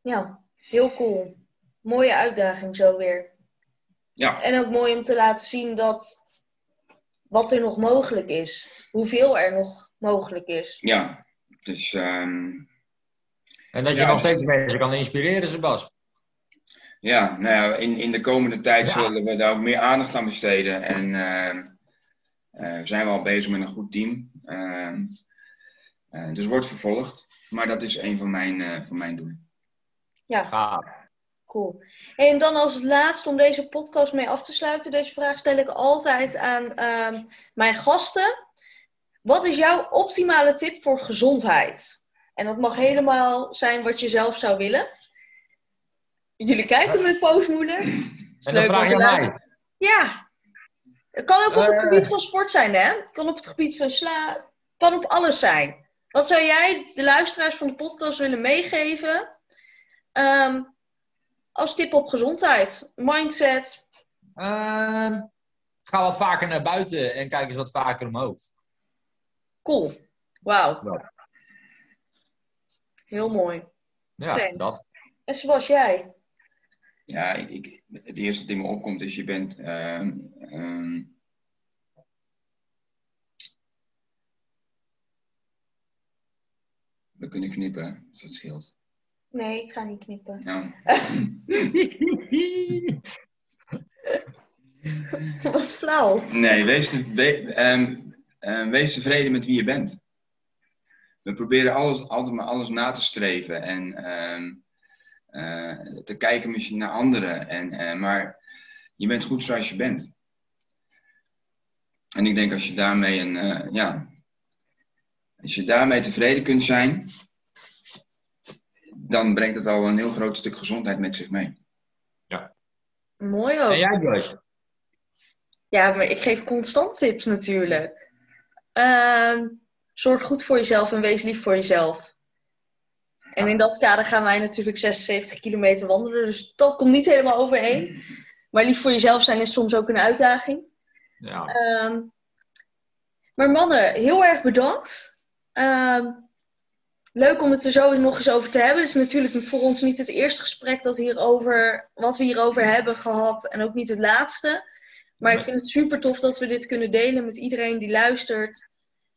Ja, heel cool. Mooie uitdaging zo weer. Ja, En ook mooi om te laten zien dat wat er nog mogelijk is. Hoeveel er nog mogelijk is. ja. Dus ehm, En dat je Ja, nog steeds mensen kan inspireren, Sebas. Ja, nou ja, in, in de komende tijd Ja. zullen we daar ook meer aandacht aan besteden. En ehm, eh, we zijn wel bezig met een goed team. Ehm, eh, dus wordt vervolgd. Maar dat is een van mijn, eh, van mijn doelen. Ja, Gaaf. cool. En dan als laatste om deze podcast mee af te sluiten. Deze vraag stel ik altijd aan ehm, mijn gasten. Wat is jouw optimale tip voor gezondheid? En dat mag helemaal zijn wat je zelf zou willen. Jullie kijken met poosmoeder. En dan vraag je mij. Ja. Het kan ook op het Eh. gebied van sport zijn, hè? Het kan op het gebied van sla. Het kan op alles zijn. Wat zou jij de luisteraars van de podcast willen meegeven? Ehm, als tip op gezondheid, mindset. Ehm, ga wat vaker naar buiten en kijk eens wat vaker omhoog. Cool. Wauw. Ja. Heel mooi. Ja, Thanks. dat. En zoals jij? Ja, ik, ik, het eerste dat in me opkomt is je bent. ehm, ehm, we kunnen knippen, als dat scheelt. Nee, ik ga niet knippen. Nou, Wat flauw. nee, wees, te- we- ehm, ehm, wees tevreden met wie je bent. We proberen alles, altijd maar alles na te streven en ehm, eh, te kijken misschien naar anderen. En, eh, maar je bent goed zoals je bent. En ik denk als je daarmee een, eh, ja, als je daarmee tevreden kunt zijn, dan brengt het al een heel groot stuk gezondheid met zich mee. Mooi ook. En jij, Joyce? Ja, maar ik geef constant tips natuurlijk. Ehm, zorg goed voor jezelf en wees lief voor jezelf. En in dat kader gaan wij natuurlijk 76 kilometer wandelen. Dus dat komt niet helemaal overheen. Maar lief voor jezelf zijn is soms ook een uitdaging. Ja. Ehm, maar mannen, heel erg bedankt. Ehm, leuk om het er zo nog eens over te hebben. Het is natuurlijk voor ons niet het eerste gesprek dat hierover, wat we hierover hebben gehad. En ook niet het laatste. Maar ik vind het super tof dat we dit kunnen delen met iedereen die luistert.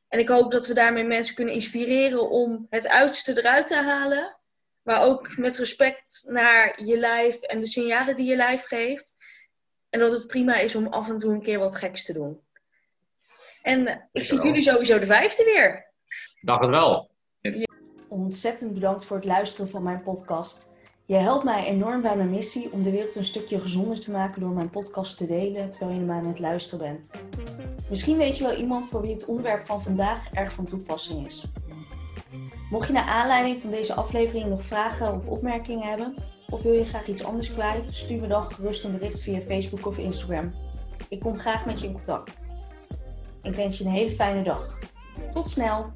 En ik hoop dat we daarmee mensen kunnen inspireren om het uiterste eruit te halen. Maar ook met respect naar je lijf en de signalen die je lijf geeft. En dat het prima is om af en toe een keer wat geks te doen. En eh, ik zie jullie sowieso de vijfde weer. Dacht het wel. Ontzettend bedankt voor het luisteren van mijn podcast. Je helpt mij enorm bij mijn missie om de wereld een stukje gezonder te maken door mijn podcast te delen terwijl je naar aan het luisteren bent. Misschien weet je wel iemand voor wie het onderwerp van vandaag erg van toepassing is. Mocht je naar aanleiding van deze aflevering nog vragen of opmerkingen hebben, of wil je graag iets anders kwijt, stuur me dan gerust een bericht via Facebook of Instagram. Ik kom graag met je in contact. Ik wens je een hele fijne dag. Tot snel!